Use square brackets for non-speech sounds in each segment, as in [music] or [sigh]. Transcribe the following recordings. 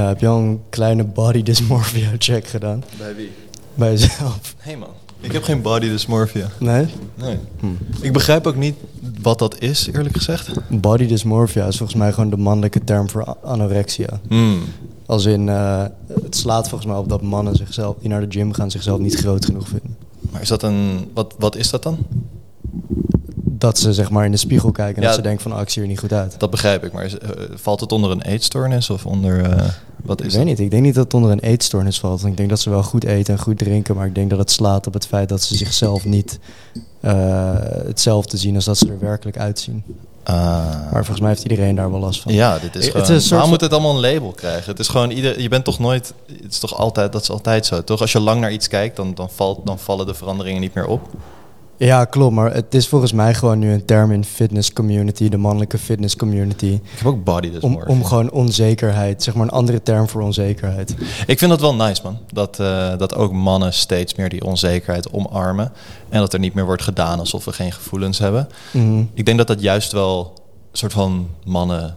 Ja, heb je al een kleine body dysmorphia check gedaan? Bij wie? Bij jezelf? Hé man, ik heb geen body dysmorphia. Nee? Nee. Ik begrijp ook niet wat dat is, eerlijk gezegd. Body dysmorphia is volgens mij gewoon de mannelijke term voor anorexia. Hmm. Als in, eh, het slaat volgens mij op dat mannen zichzelf, die naar de gym gaan, zichzelf niet groot genoeg vinden. Maar is dat een... Wat, wat is dat dan? Dat ze zeg maar in de spiegel kijken en Ja. dat ze denken van, oh, ik zie er niet goed uit. Dat begrijp ik, maar is, eh, valt het onder een eetstoornis of onder... eh, wat ik is weet dat? niet, ik denk niet dat het onder een eetstoornis valt. Ik denk dat ze wel goed eten en goed drinken, maar ik denk dat het slaat op het feit dat ze zichzelf niet eh, hetzelfde zien als dat ze er werkelijk uitzien. Ah. Maar volgens mij heeft iedereen daar wel last van. Ja, dit is Het gewoon... is soort Waarom moet het allemaal een label krijgen? Het is gewoon... Ieder, je bent toch nooit... Het is toch altijd... Dat is altijd zo, toch? Als je lang naar iets kijkt, dan, dan, valt, dan vallen de veranderingen niet meer op. Ja, klopt. Maar het is volgens mij gewoon nu een term in fitness community, de mannelijke fitness community. Ik heb ook body Om, dysmorphia. om gewoon onzekerheid, zeg maar een andere term voor onzekerheid. Ik vind dat wel nice, man. Dat, eh, dat ook mannen steeds meer die onzekerheid omarmen. En dat er niet meer wordt gedaan alsof we geen gevoelens hebben. Mhm. Ik denk dat dat juist wel een soort van mannen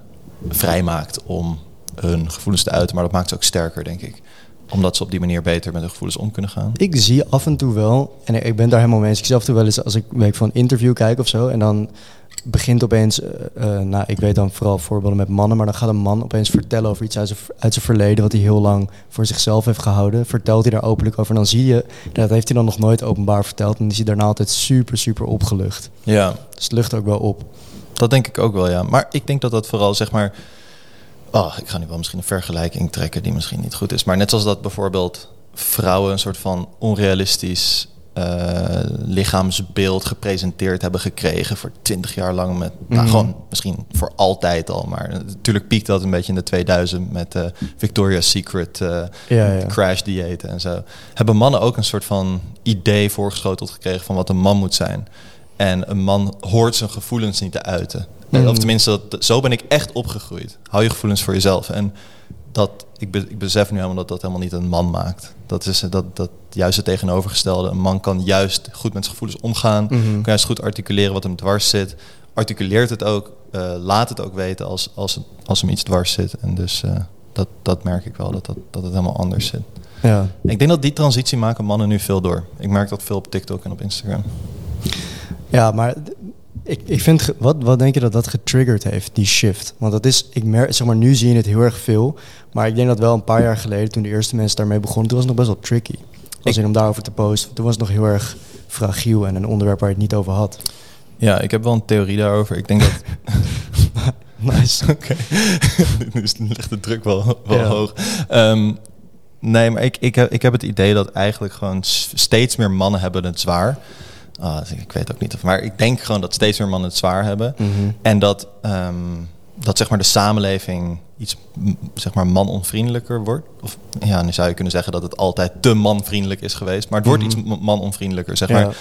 vrijmaakt om hun gevoelens te uiten. Maar dat maakt ze ook sterker, denk ik. Omdat ze op die manier beter met hun gevoelens om kunnen gaan. Ik zie af en toe wel, en ik- ben daar helemaal mee eens. Ik zie af en toe wel eens als ik weet ik, van een interview kijk of zo. En dan begint opeens, eh, nou ik weet dan vooral voorbeelden met mannen. Maar dan gaat een man opeens vertellen over iets uit zijn, uit zijn verleden. Wat hij heel lang voor zichzelf heeft gehouden. Vertelt hij daar openlijk over. En dan zie je, dat heeft hij dan nog nooit openbaar verteld. En is hij daarna altijd super, super opgelucht. Ja, Dus het lucht ook wel op. dat denk ik ook wel, ja. Maar ik denk dat dat vooral, zeg maar... Oh, ik ga nu wel misschien een vergelijking trekken die misschien niet goed is. Maar net zoals dat bijvoorbeeld vrouwen een soort van onrealistisch eh, lichaamsbeeld gepresenteerd hebben gekregen voor twintig jaar lang met, nou Mhm. gewoon misschien voor altijd al. Maar natuurlijk piekt dat een beetje in de 2000 met eh Victoria's Secret eh, Ja, ja. crash diëten en zo. Hebben mannen ook een soort van idee voorgeschoteld gekregen van wat een man moet zijn. En een man hoort zijn gevoelens niet te uiten. Of tenminste, dat, zo ben ik echt opgegroeid. Hou je gevoelens voor jezelf. En dat, ik, be- ik besef nu helemaal dat dat helemaal niet een man maakt. Dat is dat, dat juist het tegenovergestelde. Een man kan juist goed met zijn gevoelens omgaan. Mhm. Kan juist goed articuleren wat hem dwars zit. Articuleert het ook. eh, laat het ook weten als, als, als hem iets dwars zit. En dus eh, dat, dat merk ik wel, dat, dat, dat het helemaal anders zit. Ja. Ik denk dat die transitie maken mannen nu veel door. Ik merk dat veel op TikTok en op Instagram. Ja, maar ik, ik vind, wat, wat denk je dat dat getriggerd heeft, die shift? Want dat is, ik merk, zeg maar, nu zie je het heel erg veel. Maar ik denk dat wel een paar jaar geleden, toen de eerste mensen daarmee begonnen, toen was het nog best wel tricky. Als in om daarover te posten. Toen was het nog heel erg fragiel en een onderwerp waar je het niet over had. Ja, ik heb wel een theorie daarover. Ik denk dat... [laughs] Nice. [laughs] Oké, [laughs] nu ligt de druk wel, wel Ja. hoog. Ehm, nee, maar ik, ik, heb, ik heb het idee dat eigenlijk gewoon steeds meer mannen hebben het zwaar. Ah, ik weet ook niet of, maar ik denk gewoon dat steeds meer mannen het zwaar hebben. Mhm. En dat, ehm, dat zeg maar de samenleving iets zeg maar manonvriendelijker wordt. Of ja, nu zou je kunnen zeggen dat het altijd te manvriendelijk is geweest. Maar het wordt Mhm. iets manonvriendelijker. Zeg Ja. maar,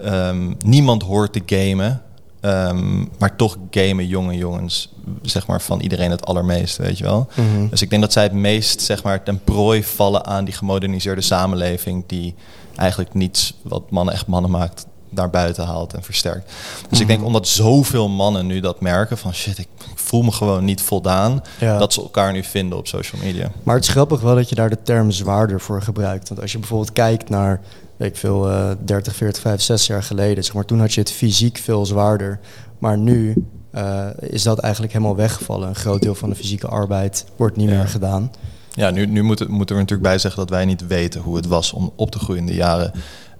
Ehm, niemand hoort te gamen. Ehm, maar toch gamen jonge jongens, zeg maar, van iedereen het allermeest, weet je wel. Mhm. Dus ik denk dat zij het meest, zeg maar, ten prooi vallen aan die gemoderniseerde samenleving die eigenlijk niets wat mannen echt mannen maakt, naar buiten haalt en versterkt. Dus ik denk Mhm. omdat zoveel mannen nu dat merken van shit, ik, ik voel me gewoon niet voldaan, Ja. dat ze elkaar nu vinden op social media. Maar het is grappig wel dat je daar de term zwaarder voor gebruikt. Want als je bijvoorbeeld kijkt naar, weet ik veel, eh 30, 40, 65 jaar geleden, zeg maar, toen had je het fysiek veel zwaarder. Maar nu eh, is dat eigenlijk helemaal weggevallen. Een groot deel van de fysieke arbeid wordt niet Ja. meer gedaan. Ja, nu, nu moeten, moeten we natuurlijk bij zeggen dat wij niet weten hoe het was om op te groeien in de jaren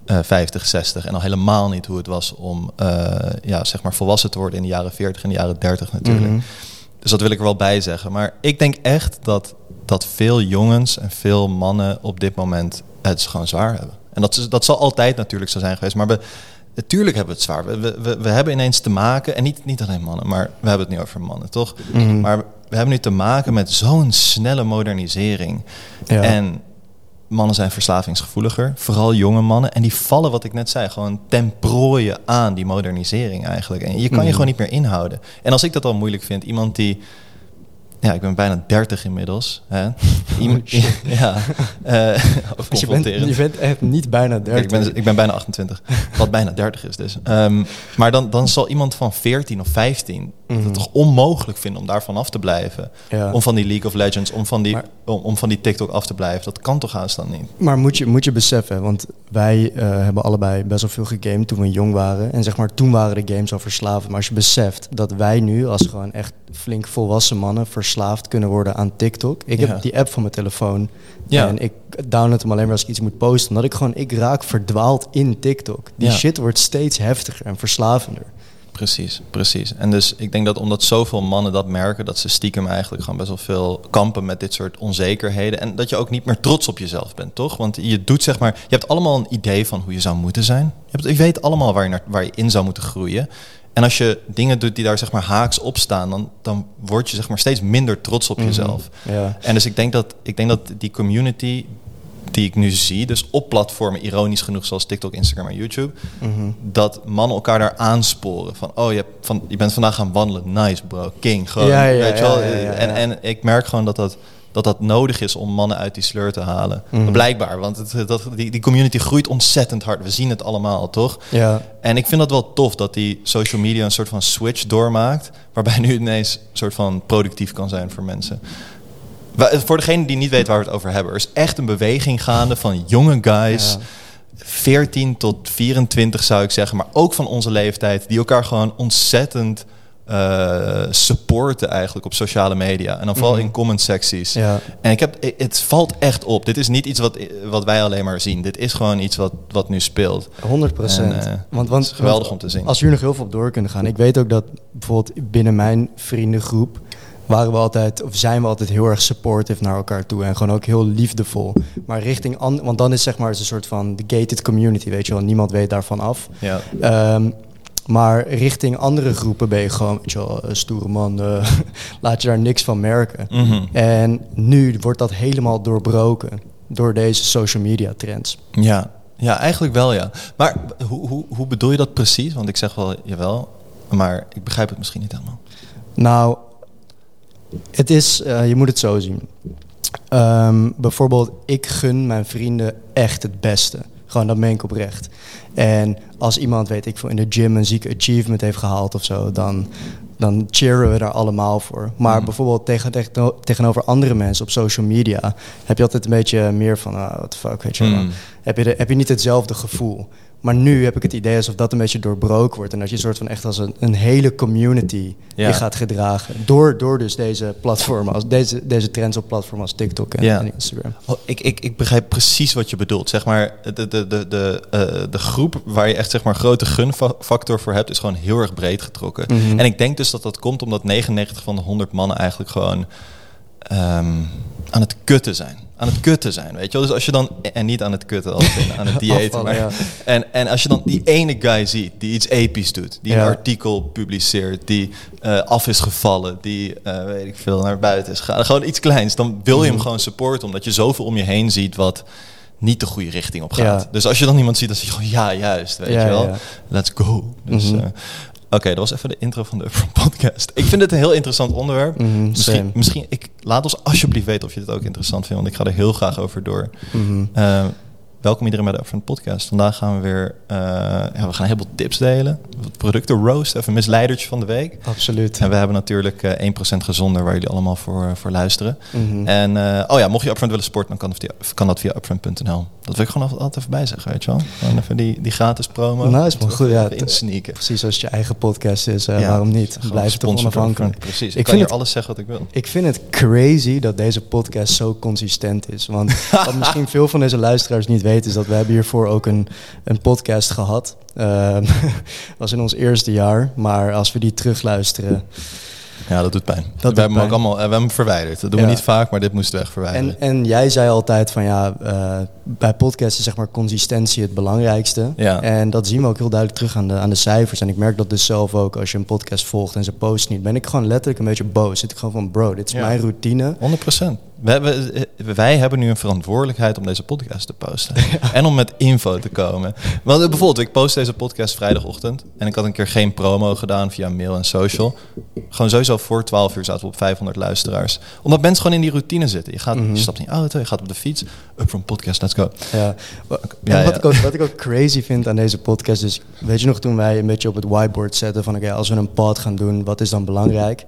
eh 50, 60. En al helemaal niet hoe het was om eh, ja, zeg maar volwassen te worden in de jaren 40 en de jaren 30 natuurlijk. Mhm. Dus dat wil ik er wel bij zeggen. Maar ik denk echt dat, dat veel jongens en veel mannen op dit moment het gewoon zwaar hebben. En dat, is, dat zal altijd natuurlijk zo zijn geweest. Maar we, natuurlijk hebben we het zwaar. We, we, we, we hebben ineens te maken, en niet, niet alleen mannen, maar we hebben het nu over mannen, toch? Mhm. Maar we hebben nu te maken met zo'n snelle modernisering. Ja. En mannen zijn verslavingsgevoeliger, vooral jonge mannen. En die vallen, wat ik net zei, gewoon ten prooien aan die modernisering eigenlijk. En je kan je Mhm. gewoon niet meer inhouden. En als ik dat al moeilijk vind, iemand die... Ja, ik ben bijna 30 inmiddels. Hè? [laughs] Iemand, [laughs] ja, of [laughs] Dus je, bent, je bent echt niet bijna 30. Kijk, ik, ben, ik ben bijna 28, wat bijna 30 is dus. Ehm, maar dan, dan zal iemand van 14 of 15 dat het toch onmogelijk vinden om daarvan af te blijven. Ja. Om van die League of Legends, om van die, Maar- om, om van die TikTok af te blijven. Dat kan toch haast dan niet? Maar moet je, moet je beseffen, want wij eh, hebben allebei best wel veel gegamed toen we jong waren. En zeg maar, toen waren de games al verslaafd. Maar als je beseft dat wij nu als gewoon echt flink volwassen mannen verslaafd kunnen worden aan TikTok. Ik Ja. heb die app van mijn telefoon Ja. en ik download hem alleen maar als ik iets moet posten. Omdat ik gewoon, ik raak verdwaald in TikTok. Die shit wordt steeds heftiger en verslavender. Precies, precies. En dus ik denk dat omdat zoveel mannen dat merken, dat ze stiekem eigenlijk gewoon best wel veel kampen met dit soort onzekerheden. En dat je ook niet meer trots op jezelf bent, toch? Want je doet zeg maar, je hebt allemaal een idee van hoe je zou moeten zijn. Je, hebt, je weet allemaal waar je, naar, waar je in zou moeten groeien. En als je dingen doet die daar zeg maar haaks op staan, dan, dan word je zeg maar steeds minder trots op jezelf. Ja. En dus ik denk dat, ik denk dat die community die ik nu zie, dus op platformen, ironisch genoeg zoals TikTok, Instagram en YouTube, Mhm. dat mannen elkaar daar aansporen. Van, oh, je, hebt van, je bent vandaag gaan wandelen. Nice, bro. King. Gewoon, Ja, ja, weet je wel? En, en ik merk gewoon dat dat, dat dat nodig is om mannen uit die sleur te halen. Mhm. Blijkbaar, want het, dat, die, die community groeit ontzettend hard. We zien het allemaal, toch? Ja. En ik vind dat wel tof dat die social media een soort van switch doormaakt. Waarbij nu ineens een soort van productief kan zijn voor mensen. Voor degene die niet weet waar we het over hebben. Er is echt een beweging gaande van jonge guys. Ja. 14 tot 24 zou ik zeggen. Maar ook van onze leeftijd. Die elkaar gewoon ontzettend eh, supporten eigenlijk op sociale media. En dan vooral Mhm. in comment secties. Ja. En ik heb, het valt echt op. Dit is niet iets wat, wat wij alleen maar zien. Dit is gewoon iets wat, wat nu speelt. 100 procent. En, eh, want, want, het is geweldig want om te zien. Als hier nog heel veel op door kunnen gaan. Ik weet ook dat bijvoorbeeld binnen mijn vriendengroep waren we altijd, of zijn we altijd heel erg supportive naar elkaar toe. En gewoon ook heel liefdevol. Maar richting, an, want dan is zeg maar een soort van de gated community, weet je wel. Niemand weet daarvan af. Ja. Ehm, maar richting andere groepen ben je gewoon, weet je wel, een stoere man, eh, [laughs] laat je daar niks van merken. Mhm. En nu wordt dat helemaal doorbroken door deze social media trends. Ja. ja, eigenlijk wel ja. Maar hoe, hoe, hoe bedoel je dat precies? Want ik zeg wel jawel, maar ik begrijp het misschien niet helemaal. Nou, het is, eh, je moet het zo zien. Ehm, bijvoorbeeld, ik gun mijn vrienden echt het beste. Gewoon, dat meen ik oprecht. En als iemand, weet ik veel, in de gym een zieke achievement heeft gehaald of zo, dan, dan cheeren we daar allemaal voor. Maar Mhm. bijvoorbeeld tegen, tegen, tegenover andere mensen op social media heb je altijd een beetje meer van, ah, what the fuck, weet je wel. Mm. Heb, je de, heb je niet hetzelfde gevoel. Maar nu heb ik het idee alsof dat een beetje doorbroken wordt. En dat je een soort van echt als een, een hele community Ja. je gaat gedragen. Door, door dus deze platformen, als deze, deze trends op platformen als TikTok en, Ja. en Instagram. Oh, ik, ik, ik begrijp precies wat je bedoelt. Zeg maar, de, de, de, de, eh, de groep waar je echt zeg maar, grote gunfactor voor hebt, is gewoon heel erg breed getrokken. Mhm. En ik denk dus dat dat komt omdat 99 van de 100 mannen eigenlijk gewoon ehm, aan het kutten zijn. Aan het kutten zijn, weet je wel. Dus als je dan, en niet aan het kutten als in aan het maar, ja. en, en als je dan die ene guy ziet die iets episch doet, die Ja. een artikel publiceert, die eh, af is gevallen, die, eh, weet ik veel, naar buiten is gegaan, gewoon iets kleins, dan wil je hem Mhm. gewoon supporten, omdat je zoveel om je heen ziet wat niet de goede richting op gaat. Ja. Dus als je dan iemand ziet, dan zeg je gewoon, ja, juist, weet je wel. Let's go. Dus, Mhm. eh, Oké, dat was even de intro van de Upfront podcast. Ik vind het een heel interessant onderwerp. Mhm, misschien, misschien ik, laat ons alsjeblieft weten of je het ook interessant vindt, want ik ga er heel graag over door. Mhm. Eh, welkom iedereen bij de Upfront podcast. Vandaag gaan we weer, eh, ja, we gaan een heleboel tips delen. Producten roast, even een misleidertje van de week. Absoluut. En we hebben natuurlijk eh 1% gezonder waar jullie allemaal voor, voor luisteren. Mhm. En eh, oh ja, mocht je Upfront willen sporten, dan kan, via, kan dat via upfront.nl. Dat wil ik gewoon altijd, even bij zeggen, weet je wel. Gewoon even die, die gratis promo. Nice, man. Goed, ja. Insneaken. Precies als het je eigen podcast is, eh, Ja, waarom niet? Blijf door onafhankelijk. Precies, ik, Ik kan vind hier het- alles zeggen wat ik wil. Ik vind het crazy dat deze podcast zo consistent is. Want [laughs] wat misschien veel van deze luisteraars niet weten, is dat we hebben hiervoor ook een, een podcast gehad. Ehm [laughs] was in ons eerste jaar. Maar als we die terugluisteren. Ja, dat doet pijn. we doet hebben hem ook allemaal, eh, we hebben hem verwijderd. Dat doen Ja. we niet vaak, maar dit moesten we echt verwijderen. En, en jij zei altijd van ja, eh, bij podcasts is zeg maar consistentie het belangrijkste. Ja. En dat zien we ook heel duidelijk terug aan de, aan de cijfers. En ik merk dat dus zelf ook als je een podcast volgt en ze post niet, ben ik gewoon letterlijk een beetje boos. Zit ik gewoon van bro, dit is Ja. mijn routine. 100%. We hebben, eh, wij hebben nu een verantwoordelijkheid om deze podcast te posten. [laughs] En om met info te komen. Want eh, bijvoorbeeld, ik post deze podcast vrijdagochtend. En ik had een keer geen promo gedaan via mail en social. Gewoon sowieso voor 12 uur zaten we op 500 luisteraars. Omdat mensen gewoon in die routine zitten. Je, gaat, Mhm. je stapt in je auto, je gaat op de fiets. Up from podcast, let's go. Ja. En wat. Ik ook, wat ik ook crazy vind aan deze podcast is... Weet je nog toen wij een beetje op het whiteboard zetten van... Oké, als we een pod gaan doen, wat is dan belangrijk?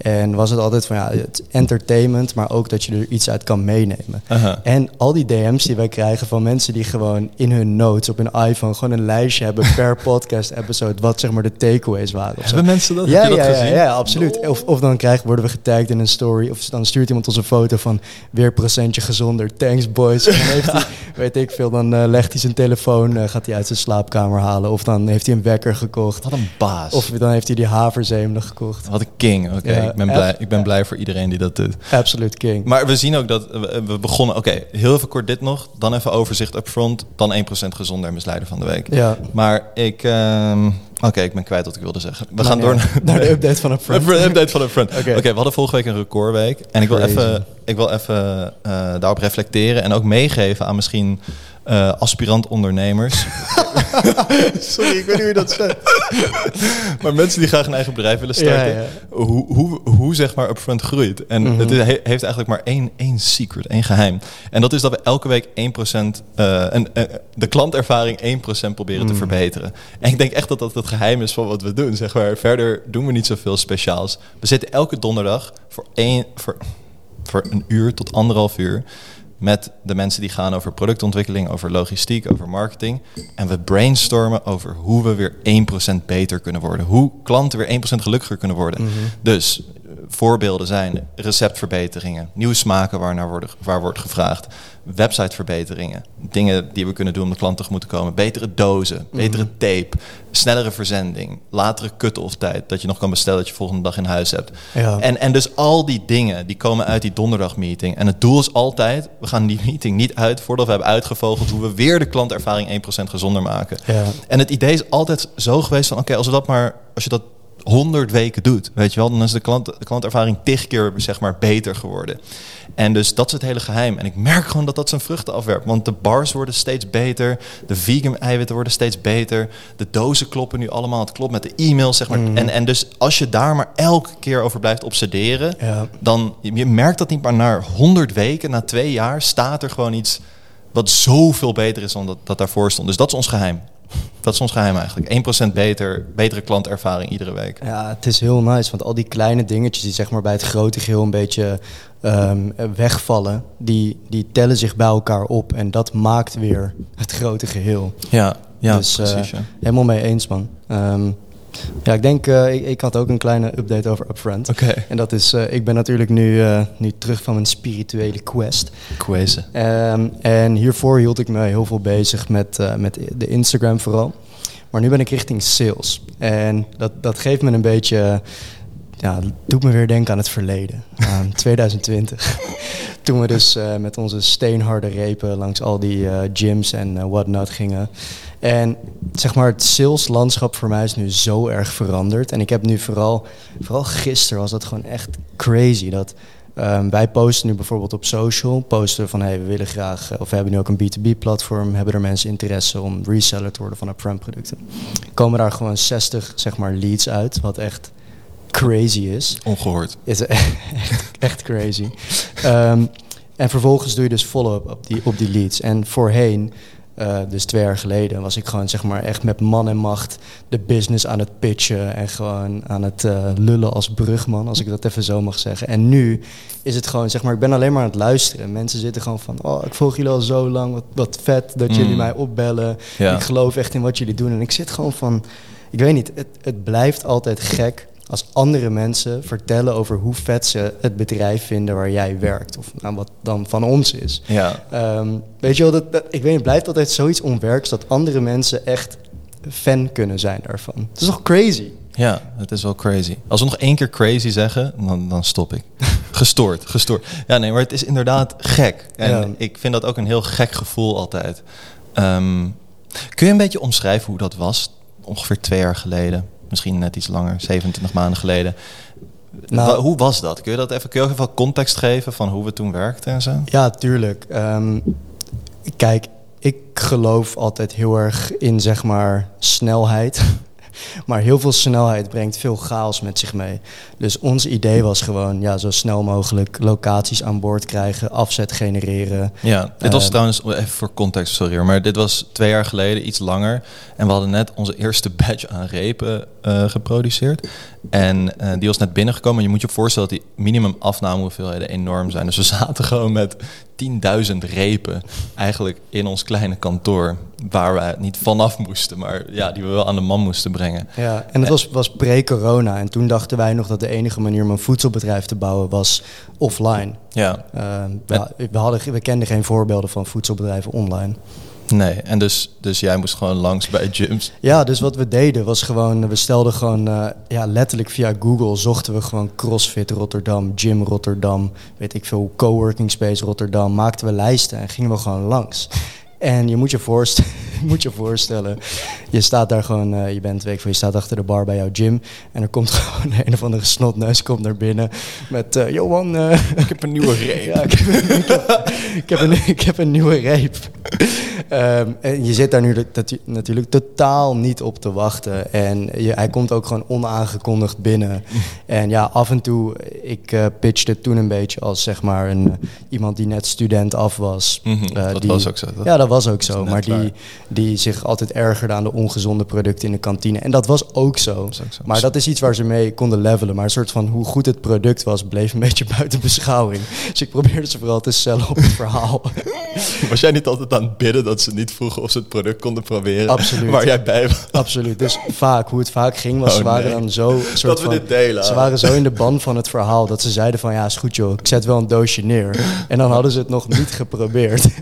En was het altijd van ja, het entertainment... maar ook dat je er iets uit kan meenemen. En al die DM's die wij krijgen van mensen die gewoon in hun notes op hun iPhone... gewoon een lijstje hebben per [laughs] podcast-episode... wat zeg maar de takeaways waren. of zo. Hebben mensen dat? Ja, dat ja, ja, gezien? ja, absoluut. Of, of dan krijgen, worden we getagd in een story. Of dan stuurt iemand ons een foto van weer procentje gezonder. Thanks boys. En dan heeft hij, [laughs] weet ik veel, dan eh, legt hij zijn telefoon, eh, gaat hij uit zijn slaapkamer halen. Of dan heeft hij een wekker gekocht. Wat een baas. Of dan heeft hij die haverzeem gekocht. Wat een king. Oké, Ja, ik, ben echt. blij, ik ben blij voor iedereen die dat doet. Absolute king. Maar we zien ook dat we, begonnen... Oké, heel even kort dit nog. Dan even overzicht up front. Dan 1% gezonder en misleider van de week. ja. Maar ik... ehm, Oké, ik ben kwijt wat ik wilde zeggen. We Maar gaan ja, door naar, naar de update van friend. Een [laughs] update van friend. Oké, we hadden vorige week een recordweek. En ik wil even, ik wil even eh, daarop reflecteren. En ook meegeven aan misschien eh, aspirant ondernemers. [laughs] Sorry, ik weet niet hoe dat zegt. [laughs] maar mensen die graag een eigen bedrijf willen starten. Ja, ja. Hoe, hoe, hoe zeg maar upfront groeit. En Mhm. het is- he- heeft eigenlijk maar één, één secret, één geheim. En dat is dat we elke week 1% eh, en, de klantervaring 1% proberen te Mhm. verbeteren. En ik denk echt dat dat het geheim is van wat we doen. Zeg maar. Verder doen we niet zoveel speciaals. We zitten elke donderdag voor, één, voor, voor een uur tot anderhalf uur met de mensen die gaan over productontwikkeling, over logistiek, over marketing. En we brainstormen over hoe we weer 1% beter kunnen worden. Hoe klanten weer 1% gelukkiger kunnen worden. Mhm. Dus voorbeelden zijn receptverbeteringen, nieuwe smaken waar naar worden, waar wordt gevraagd, websiteverbeteringen, dingen die we kunnen doen om de klant tegemoet te komen, betere dozen, betere tape, snellere verzending, latere cut-off tijd, dat je nog kan bestellen dat je volgende dag in huis hebt. Ja. En, en dus al die dingen die komen uit die donderdagmeeting. En het doel is altijd, we gaan die meeting niet uit voordat we hebben uitgevogeld hoe we weer de klantervaring 1% gezonder maken. Ja. En het idee is altijd zo geweest van oké, als we dat maar, als je dat 100 weken doet, weet je wel, dan is de, klant, de klantervaring tig keer zeg maar beter geworden. En dus dat is het hele geheim. En ik merk gewoon dat dat zijn vruchten afwerpt. Want de bars worden steeds beter. De vegan eiwitten worden steeds beter. De dozen kloppen nu allemaal. Het klopt met de e-mails, zeg maar. Mhm. En, en dus als je daar maar elke keer over blijft obsederen... Ja. dan je merkt dat niet maar na 100 weken, na twee jaar... staat er gewoon iets wat zoveel beter is dan dat, dat daarvoor stond. Dus dat is ons geheim. Dat is ons geheim eigenlijk. 1% beter, betere klantervaring iedere week. Ja, het is heel nice, want al die kleine dingetjes die zeg maar bij het grote geheel een beetje ehm, wegvallen, die, die tellen zich bij elkaar op en dat maakt weer het grote geheel. Ja, ja Dus, eh, precies. ja. Helemaal mee eens, man. Ehm, ja, ik denk, eh, ik, ik had ook een kleine update over Upfront. Oké. En dat is, eh, ik ben natuurlijk nu, eh, nu terug van mijn spirituele quest. Quazen. Ehm, en hiervoor hield ik me heel veel bezig met, met de Instagram vooral. Maar nu ben ik richting sales. En dat, dat geeft me een beetje... Ja, doet me weer denken aan het verleden. [laughs] Aan 2020. [laughs] Toen we dus met onze steenharde repen langs al die gyms en whatnot gingen. En zeg maar, het saleslandschap voor mij is nu zo erg veranderd. En ik heb nu vooral, vooral gisteren was dat gewoon echt crazy. Dat Ehm, wij posten nu bijvoorbeeld op social, posten van hey, we willen graag, eh, of we hebben nu ook een B2B-platform, hebben er mensen interesse om reseller te worden van upfront producten. Komen daar gewoon 60 zeg maar leads uit, wat echt crazy is. Ongehoord. Is echt, [laughs] echt crazy. Ehm, en vervolgens doe je dus follow-up op die, op die leads. En voorheen, eh, dus twee jaar geleden, was ik gewoon zeg maar echt met man en macht de business aan het pitchen en gewoon aan het eh, lullen als brugman, als ik dat even zo mag zeggen. En nu is het gewoon zeg maar, ik ben alleen maar aan het luisteren. Mensen zitten gewoon van, oh, ik volg jullie al zo lang, wat, wat vet dat jullie Mm. mij opbellen. Ja. Ik geloof echt in wat jullie doen. En ik zit gewoon van, ik weet niet, het, het blijft altijd gek als andere mensen vertellen over hoe vet ze het bedrijf vinden waar jij werkt. Of nou, wat dan van ons is. Ja. Ehm, weet je wel, dat, dat- ik weet het blijft altijd zoiets onwerks dat andere mensen echt fan kunnen zijn daarvan. Het is toch crazy? Ja, het is wel crazy. Als we nog één keer crazy zeggen, dan, dan stop ik. [laughs] gestoord, gestoord. Ja, nee, maar het is inderdaad gek. En Ja. ik vind dat ook een heel gek gevoel altijd. Ehm, kun je een beetje omschrijven hoe dat was? Ongeveer twee jaar geleden. Misschien net iets langer, 27 maanden geleden. Nou- hoe was dat? Kun je dat even, kun je ook even wat context geven van hoe we toen werkten en zo? Ja, tuurlijk. Ehm, kijk, ik geloof altijd heel erg in zeg maar snelheid. Maar heel veel snelheid brengt veel chaos met zich mee. Dus ons idee was gewoon ja, zo snel mogelijk locaties aan boord krijgen, afzet genereren. Ja, dit was Eh, trouwens, even voor context, sorry maar dit was twee jaar geleden, iets langer. En we hadden net onze eerste [laughs] batch aan repen eh, geproduceerd. En eh, die was net binnengekomen. Je moet je voorstellen dat die minimum afnamehoeveelheden enorm zijn. Dus we zaten gewoon met 10.000 repen eigenlijk in ons kleine kantoor. Waar we niet vanaf moesten, maar ja, die we wel aan de man moesten brengen. Ja, en het was, was pre-corona. En toen dachten wij nog dat de enige manier om een voedselbedrijf te bouwen was offline. Ja, Uh, we, we, hadden, we kenden geen voorbeelden van voedselbedrijven online. Nee. En dus, dus jij moest gewoon langs bij gyms. [laughs] Ja, dus wat we deden was gewoon, we stelden gewoon, eh, ja, letterlijk via Google zochten we gewoon CrossFit Rotterdam, Gym Rotterdam, weet ik veel, coworking space Rotterdam, maakten we lijsten en gingen we gewoon langs. En je moet je, voorst [laughs] moet je voorstellen, je staat daar gewoon, eh, je bent, veel, je staat achter de bar bij jouw gym en er komt [laughs] gewoon een of andere snotneus komt naar binnen met, eh Johan, eh, Ik heb een nieuwe reep. [laughs] ja, ik, heb, ik, heb, ik, heb een, ik heb een nieuwe reep. Ehm, en je zit daar nu natuurlijk totaal niet op te wachten. En je, hij komt ook gewoon onaangekondigd binnen. En ja, af en toe, ik eh pitchte toen een beetje als zeg maar een, iemand die net student af was. Eh, dat die- was ook zo. Dat- Ja, dat was ook zo. Maar die, waar. die zich altijd ergerde aan de ongezonde producten in de kantine. En dat was ook zo. Dat is ook zo. Maar dat is iets waar ze mee konden levelen. Maar een soort van hoe goed het product was, bleef een [laughs] beetje buiten beschouwing. Dus ik probeerde ze vooral te cellen op het verhaal. [laughs] Was jij niet altijd aan het bidden dat ze niet vroegen of ze het product konden proberen? Absoluut. Waar jij bij was? Absoluut. Dus vaak, hoe het vaak ging, was Oh, ze waren nee. dan zo... Soort Dat we van, dit delen. Ze waren zo in de ban van het verhaal dat ze zeiden van... ja, is goed joh, ik zet wel een doosje neer. En dan hadden ze het nog niet geprobeerd. [laughs]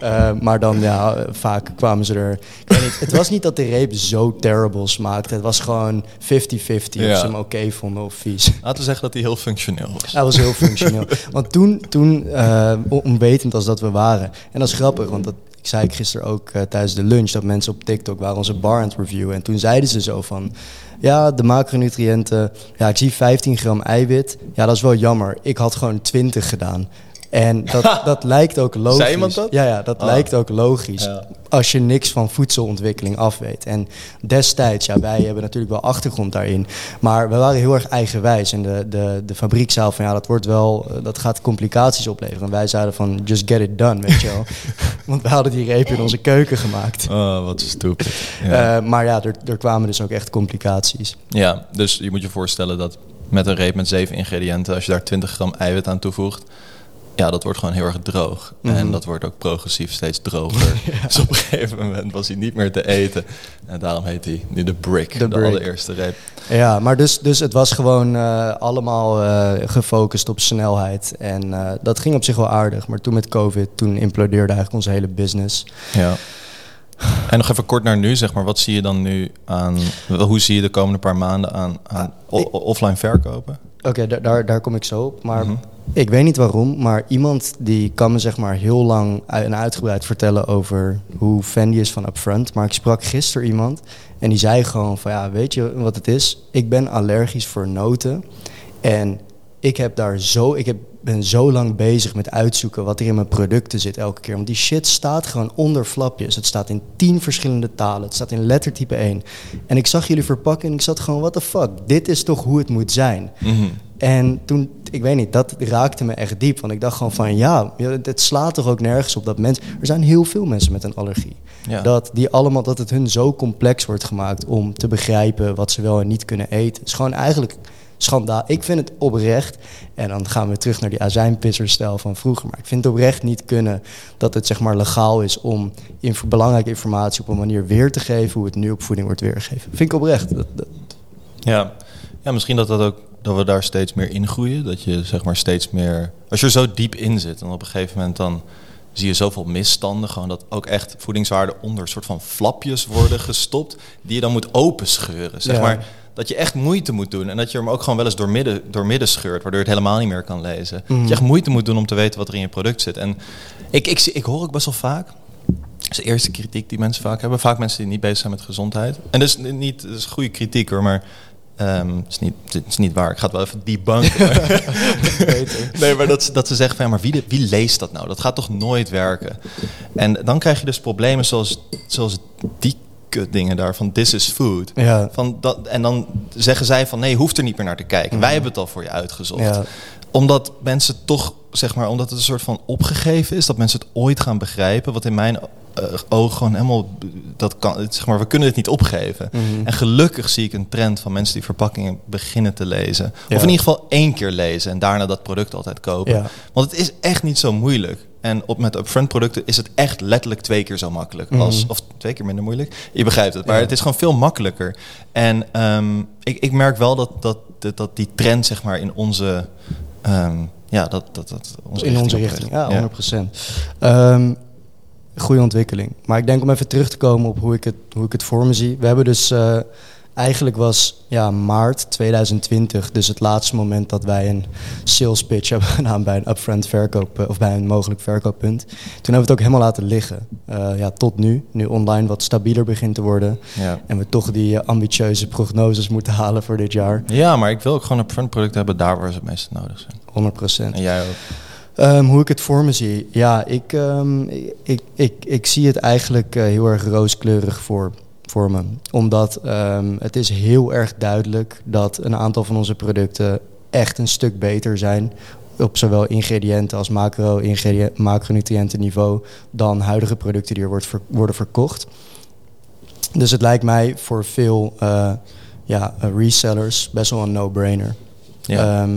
Eh, maar dan, ja, vaak kwamen ze er... Ik weet niet, het was niet dat de reep zo terrible smaakte. Het was gewoon 50-50 of ze hem oké vonden of vies. Laten we zeggen dat hij heel functioneel was. Hij was heel functioneel. Want toen, toen eh, onwetend als dat we waren. En dat is grappig, want dat ik zei ik gisteren ook eh, tijdens de lunch... dat mensen op TikTok waren onze bar aan het reviewen. En toen zeiden ze zo van... Ja, de macronutriënten... Ja, ik zie 15 gram eiwit. Ja, dat is wel jammer. Ik had gewoon 20 gedaan. En dat, [laughs] dat lijkt ook logisch. Zei iemand dat? Ja, ja dat Ah. lijkt ook logisch. Ja. Als je niks van voedselontwikkeling af weet. En destijds, ja, wij hebben natuurlijk wel achtergrond daarin. Maar we waren heel erg eigenwijs. En de, de, de fabriek zei van ja, dat wordt wel, eh, dat gaat complicaties opleveren. En wij zeiden van just get it done, weet je wel. [laughs] Want we hadden die reep in onze keuken gemaakt. Oh, wat stupid. Ja. Eh, maar ja, er, er kwamen dus ook echt complicaties. ja, dus je moet je voorstellen dat met een reep met zeven ingrediënten, als je daar 20 gram eiwit aan toevoegt, ja, dat wordt gewoon heel erg droog. En Mhm. dat wordt ook progressief steeds droger. [laughs] [laughs] Dus op een gegeven moment was hij niet meer te eten. En daarom heet hij nu de Brick, De de, Brick. allereerste reep. Ja, maar dus, dus het was gewoon eh, allemaal eh, gefocust op snelheid. En eh, dat ging op zich wel aardig. Maar toen met COVID, toen implodeerde eigenlijk onze hele business. Ja. En nog even kort naar nu, zeg maar. Wat zie je dan nu aan... Hoe zie je de komende paar maanden aan, ik- offline verkopen? Oké, da- daar, daar kom ik zo op. Maar Mhm. Ik weet niet waarom, maar iemand die kan me zeg maar heel lang en uitgebreid vertellen over hoe fan die is van Upfront. Maar ik sprak gisteren iemand en die zei gewoon van ja, weet je wat het is? Ik ben allergisch voor noten en ik heb daar zo, ik heb, ben zo lang bezig met uitzoeken wat er in mijn producten zit elke keer. Want die shit staat gewoon onder flapjes. Het staat in tien verschillende talen. Het staat in lettertype 1. En ik zag jullie verpakken en ik zat gewoon, what the fuck? Dit is toch hoe het moet zijn? Mhm. En toen, ik weet niet, dat raakte me echt diep. Want ik dacht gewoon van ja, het slaat toch ook nergens op dat mensen. Er zijn heel veel mensen met een allergie. Ja. Dat, die allemaal, dat het hun zo complex wordt gemaakt om te begrijpen wat ze wel en niet kunnen eten. Het is gewoon eigenlijk schandaal. Ik vind het oprecht. En dan gaan we terug naar die azijnpisserstijl van vroeger. Maar ik vind het oprecht niet kunnen dat het zeg maar legaal is om belangrijke informatie op een manier weer te geven hoe het nu op voeding wordt weergegeven. Vind ik oprecht. Dat, dat- Ja. ja, misschien dat dat ook dat we daar steeds meer in groeien. Dat je zeg maar steeds meer. Als je er zo diep in zit, en op een gegeven moment dan zie je zoveel misstanden. Gewoon dat ook echt voedingswaarden onder een soort van flapjes worden [laughs] gestopt. Die je dan moet openscheuren. Zeg Ja. maar dat je echt moeite moet doen. En dat je hem ook gewoon wel eens door midden, door midden scheurt. Waardoor je het helemaal niet meer kan lezen. Mhm. Dat je echt moeite moet doen om te weten wat er in je product zit. En ik, ik, zie- ik hoor ook best wel vaak. Dat is de eerste kritiek die mensen vaak hebben. Vaak mensen die niet bezig zijn met gezondheid. En dat is niet, dat is goede kritiek hoor, maar ehm, het, is niet, het is niet waar. Ik ga het wel even debunken. [laughs] Nee, maar dat, ze- dat ze zeggen van ja, maar wie, wie leest dat nou? Dat gaat toch nooit werken? En dan krijg je dus problemen zoals, zoals die dingen daar van this is food. Ja. Van dat, en dan zeggen zij van nee, je hoeft er niet meer naar te kijken. Wij hebben het al voor je uitgezocht. Ja. Omdat mensen toch, zeg maar, omdat het een soort van opgegeven is, dat mensen het ooit gaan begrijpen. Wat in mijn eh, ogen gewoon helemaal, dat kan, zeg maar, we kunnen het niet opgeven. Mhm. En gelukkig zie ik een trend van mensen die verpakkingen beginnen te lezen. Ja. Of in ieder geval één keer lezen en daarna dat product altijd kopen. Ja. Want het is echt niet zo moeilijk. En op met upfront producten is het echt letterlijk twee keer zo makkelijk. Mhm. Als, of twee keer minder moeilijk. Je begrijpt het. Maar Ja. het is gewoon veel makkelijker. En ehm, ik, ik merk wel dat, dat, dat, dat die trend zeg maar in onze... ehm, ja, dat, dat, dat onze in onze richting, ja, 100%. Ehm, goede ontwikkeling. Maar ik denk om even terug te komen op hoe ik het, hoe ik het voor me zie. We hebben dus, eh, eigenlijk was ja, maart 2020 dus het laatste moment dat wij een sales pitch [laughs] hebben gedaan bij een upfront verkoop, eh, of bij een mogelijk verkooppunt. Toen hebben we het ook helemaal laten liggen. Eh, ja, tot nu, nu online wat stabieler begint te worden. Ja. En we toch die ambitieuze prognoses moeten [laughs] halen voor dit jaar. ja, maar ik wil ook gewoon upfront producten hebben daar waar ze het meest nodig zijn. 100%. En jij ook. Ehm, hoe ik het voor me zie. Ja, ik, ehm, ik, ik, ik zie het eigenlijk eh, heel erg rooskleurig voor, voor me. Omdat ehm, het is heel erg duidelijk dat een aantal van onze producten echt een stuk beter zijn. Op zowel ingrediënten als macro macronutriënten niveau dan huidige producten die er wordt ver- worden verkocht. Dus het lijkt mij voor veel eh, ja, resellers best wel een no-brainer. Ja.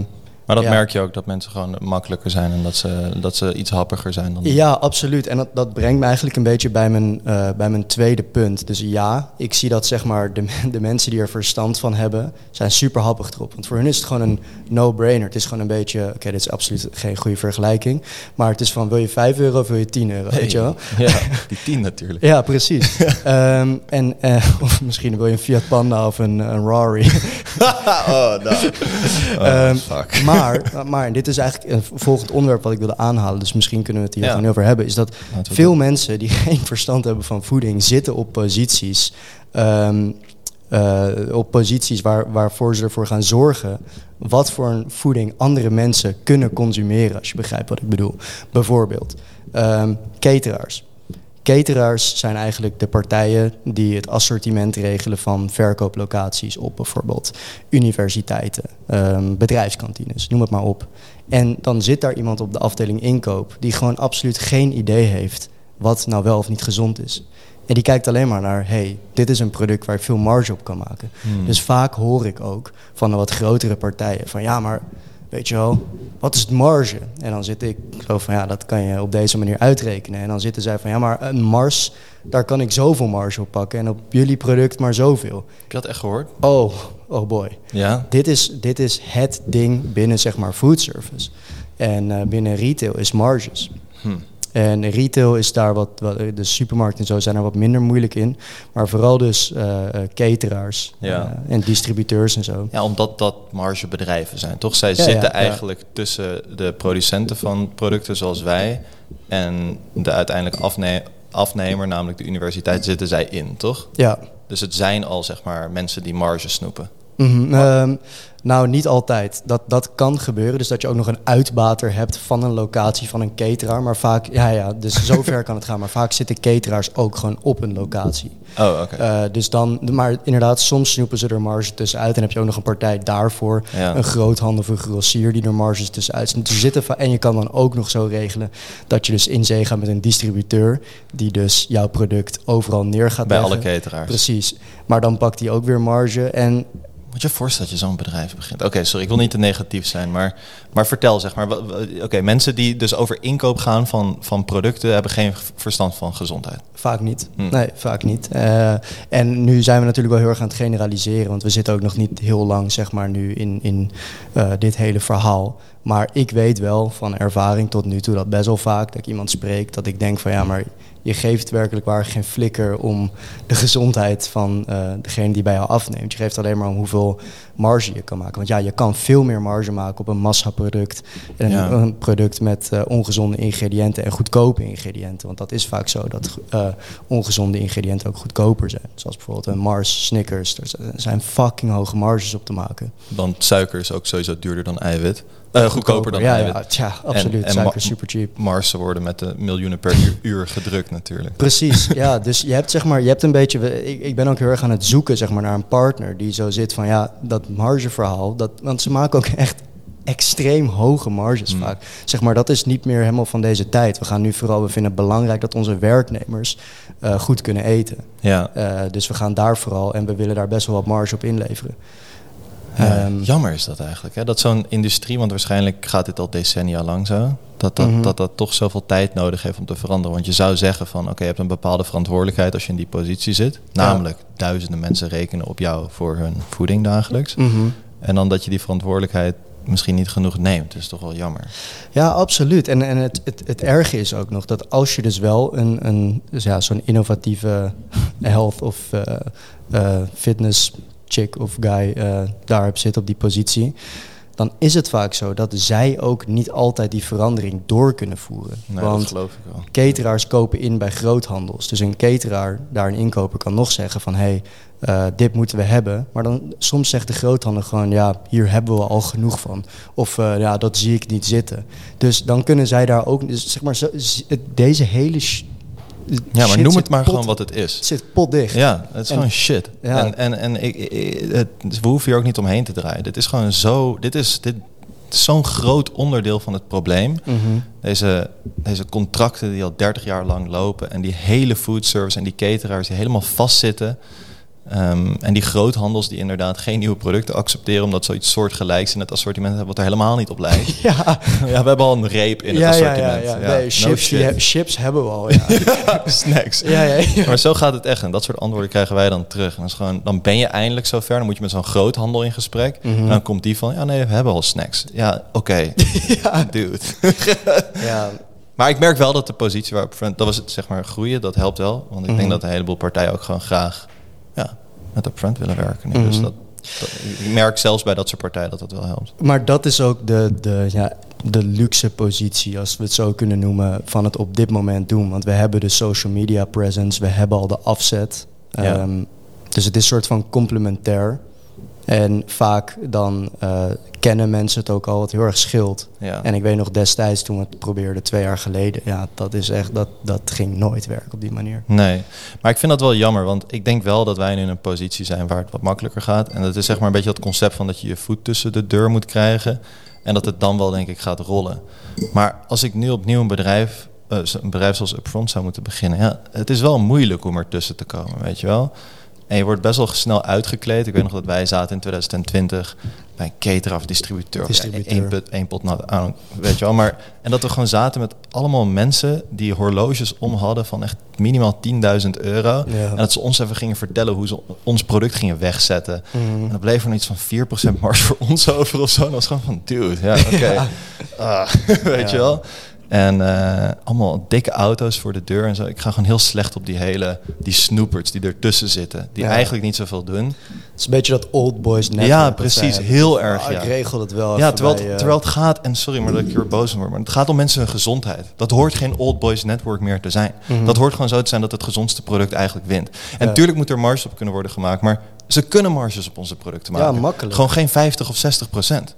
Maar dat ja. merk je ook dat mensen gewoon makkelijker zijn en dat ze, dat ze iets happiger zijn dan. Ja, absoluut. En dat, dat brengt me eigenlijk een beetje bij mijn, eh, bij mijn tweede punt. Dus ja, ik zie dat zeg maar de, [laughs] de mensen die er verstand van hebben, zijn super happig erop. Want voor hun is het gewoon een no-brainer. Het is gewoon een beetje, oké, dit is absoluut geen goede vergelijking. Maar het is van, wil je 5 euro of wil je 10 euro, weet je wel? Ja, [laughs] die tien natuurlijk. Ja, precies. [laughs] Ehm, en eh, of misschien wil je een Fiat Panda of een, een Rari. oh, nou. Oh, Ehm, fuck. maar, maar en dit is eigenlijk een volgend onderwerp wat ik wilde aanhalen. Dus misschien kunnen we het hier Ja. gewoon over hebben. Is dat Laten veel mensen die [laughs] geen verstand hebben van voeding zitten op posities. ehm, eh, op posities waar, waarvoor ze ervoor gaan zorgen. wat voor een voeding andere mensen kunnen consumeren. Als je begrijpt wat ik bedoel. Bijvoorbeeld ehm cateraars. Cateraars zijn eigenlijk de partijen die het assortiment regelen van verkooplocaties op bijvoorbeeld universiteiten, ehm, bedrijfskantines, noem het maar op. En dan zit daar iemand op de afdeling inkoop die gewoon absoluut geen idee heeft wat nou wel of niet gezond is. En die kijkt alleen maar naar, hey, dit is een product waar ik veel marge op kan maken. Hmm. Dus vaak hoor ik ook van de wat grotere partijen van, ja, maar weet je wel, wat is het marge? En dan zit ik zo van, ja, dat kan je op deze manier uitrekenen. En dan zitten zij van, ja, maar een Mars, daar kan ik zoveel marge op pakken. En op jullie product maar zoveel. Heb je dat echt gehoord? Oh, oh boy. Ja. Dit is, dit is het ding binnen, zeg maar, food service. En eh, binnen retail is marges. Hm. En retail is daar wat, wat, de supermarkten en zo zijn er wat minder moeilijk in. Maar vooral dus eh, cateraars Ja. eh, en distributeurs en zo. Ja, omdat dat margebedrijven zijn, toch? Zij Ja, zitten ja, eigenlijk tussen de producenten van producten zoals wij en de uiteindelijk afne- afnemer, namelijk de universiteit, zitten zij in, toch? Ja. Dus het zijn al, zeg maar, mensen die marge snoepen. Mhm, ehm, nou, niet altijd. Dat, dat kan gebeuren. Dus dat je ook nog een uitbater hebt van een locatie van een cateraar. Maar vaak, ja, ja, dus zover [laughs] kan het gaan. Maar vaak zitten cateraars ook gewoon op een locatie. Oh, oké. Eh, dus dan, maar inderdaad, soms snoepen ze er marge tussenuit. En heb je ook nog een partij daarvoor. Ja. Een groothandel of een grossier die er marges tussenuit zitten En je kan dan ook nog zo regelen dat je dus in zee gaat met een distributeur. Die dus jouw product overal neer gaat Bij leggen. alle cateraars. Precies. Maar dan pakt hij ook weer marge. En Moet je je voorstellen dat je zo'n bedrijf begint? Oké, sorry, ik wil niet te negatief zijn, maar, maar vertel zeg maar. Oké, mensen die dus over inkoop gaan van, van producten hebben geen verstand van gezondheid. Vaak niet. Hm. Nee, vaak niet. Eh, en nu zijn we natuurlijk wel heel erg aan het generaliseren, want we zitten ook nog niet heel lang, zeg maar, nu in, in eh, dit hele verhaal. Maar ik weet wel van ervaring tot nu toe dat best wel vaak dat ik iemand spreek, dat ik denk van ja, maar je geeft werkelijk waar geen flikker om de gezondheid van eh, degene die bij jou afneemt. Je geeft alleen maar om hoeveel marge je kan maken. Want ja, je kan veel meer marge maken op een massaproduct en Ja. een product met eh, ongezonde ingrediënten en goedkope ingrediënten. Want dat is vaak zo dat eh, ongezonde ingrediënten ook goedkoper zijn. Zoals bijvoorbeeld een Mars, Snickers. Er er zijn fucking hoge marges op te maken. Want suiker is ook sowieso duurder dan eiwit. Uh, goedkoper dan ja, ja, tja, absoluut. En- Suiker super cheap. Marsen worden met de miljoenen per uur, gedrukt natuurlijk. Precies, [laughs] ja. Dus je hebt zeg maar, je hebt een beetje. Ik, ik ben ook heel erg aan het zoeken zeg maar, naar een partner die zo zit van ja, dat margeverhaal. Dat, want ze maken ook [laughs] echt extreem hoge marges Mm. vaak. Zeg maar, dat is niet meer helemaal van deze tijd. We gaan nu vooral, we vinden het belangrijk dat onze werknemers eh, goed kunnen eten. Ja. Eh, dus we gaan daar vooral en we willen daar best wel wat marge op inleveren. Ja, Ehm, jammer is dat eigenlijk. Hè? Dat zo'n industrie, want waarschijnlijk gaat dit al decennia lang zo. Dat dat, Mhm. dat dat toch zoveel tijd nodig heeft om te veranderen. Want je zou zeggen van oké, je hebt een bepaalde verantwoordelijkheid als je in die positie zit. Namelijk duizenden mensen rekenen op jou voor hun voeding dagelijks. mhm. En dan dat je die verantwoordelijkheid misschien niet genoeg neemt. Dat is toch wel jammer. Ja, absoluut. En, en het, het, het erge is ook nog dat als je dus wel een, een dus ja, zo'n innovatieve [laughs] health of eh, eh, fitness chick of guy eh, daar zitten op die positie, dan is het vaak zo dat zij ook niet altijd die verandering door kunnen voeren. Nee, dat Want geloof ik wel. cateraars kopen in bij groothandels. Dus een cateraar, daar een inkoper, kan nog zeggen van... hé, hey, eh, dit moeten we hebben. Maar dan soms zegt de groothandel gewoon... ja, hier hebben we al genoeg van. Of eh, ja, dat zie ik niet zitten. Dus dan kunnen zij daar ook... Dus zeg maar, zo, deze hele... Ja, maar noem het maar pot- gewoon wat het is. Het zit potdicht. Ja, het is En- gewoon shit. Ja. En, en, en ik, ik- het, we hoeven hier ook niet omheen te draaien. Dit is gewoon zo. Dit is, dit zo'n groot onderdeel van het probleem. Mhm. Deze, deze contracten die al 30 jaar lang lopen. En die hele foodservice en die cateraars die helemaal vastzitten. Ehm, en die groothandels die inderdaad geen nieuwe producten accepteren. Omdat zoiets soortgelijks in het assortiment hebben. Wat er helemaal niet op lijkt. [laughs] Ja, [laughs] ja, we hebben al een reep in het ja, ja, ja, assortiment. ja. Ja, Nee, no chips, he- chips hebben we al, [laughs] ja. Snacks. ja, ja, ja. Maar zo gaat het echt. En dat soort antwoorden krijgen wij dan terug. En dat is gewoon, dan ben je eindelijk zover. Dan moet je met zo'n groothandel in gesprek. Mhm. En dan komt die van, ja nee, we hebben al snacks. Ja, oké. Dude. ja. maar ik merk wel dat de positie waarop dat was het zeg maar groeien, dat helpt wel. Want ik Mhm. denk dat een heleboel partijen ook gewoon graag ja, met Upfront willen werken. Dus Mhm. dat, dat- ik merk zelfs bij dat soort partijen dat dat wel helpt. Maar dat is ook de, de, ja, de luxe positie, als we het zo kunnen noemen, van het op dit moment doen. Want we hebben de social media presence, we hebben al de afzet. Ja. Ehm, dus het is een soort van complementair. En vaak dan eh, kennen mensen het ook al, wat heel erg scheelt. Ja. En ik weet nog destijds toen we het probeerden, twee jaar geleden, ja, dat is echt, dat, dat ging nooit werken op die manier. Nee, maar ik vind dat wel jammer, want ik denk wel dat wij nu in een positie zijn waar het wat makkelijker gaat. En dat is zeg maar een beetje dat concept van dat je je voet tussen de deur moet krijgen en dat het dan wel denk ik gaat rollen. Maar als ik nu opnieuw een bedrijf, eh, een bedrijf zoals Upfront zou moeten beginnen, ja, het is wel moeilijk om er tussen te komen, weet je wel. En je wordt best wel snel uitgekleed. Ik weet nog dat wij zaten in 2020 bij een cateraar of distributeur. Distributeur. één put, één pot I don't- weet je wel. Maar, en dat we gewoon zaten met allemaal mensen die horloges om hadden van echt minimaal 10.000 euro. Ja. En dat ze ons even gingen vertellen hoe ze ons product gingen wegzetten. Mhm. En dan bleef er nog iets van 4% marge voor ons over of zo. En dat was gewoon van, dude, ja, oké. [laughs] Ah, [laughs] weet Ja. je wel? En eh, allemaal dikke auto's voor de deur en zo. Ik ga gewoon heel slecht op die hele, die snoeperts die ertussen zitten. Die Ja. eigenlijk niet zoveel doen. Het is een beetje dat old boys network. Ja, precies. Heel erg, ja. Ik regel het wel Ja, terwijl, bij, het, eh, terwijl het gaat, en sorry maar dat ik hier boos om word, maar het gaat om mensen hun gezondheid. Dat hoort geen old boys network meer te zijn. Mhm. Dat hoort gewoon zo te zijn dat het gezondste product eigenlijk wint. En Ja. natuurlijk moet er marges op kunnen worden gemaakt, maar ze kunnen marges op onze producten Ja, maken. makkelijk. Gewoon geen 50 of 60 procent.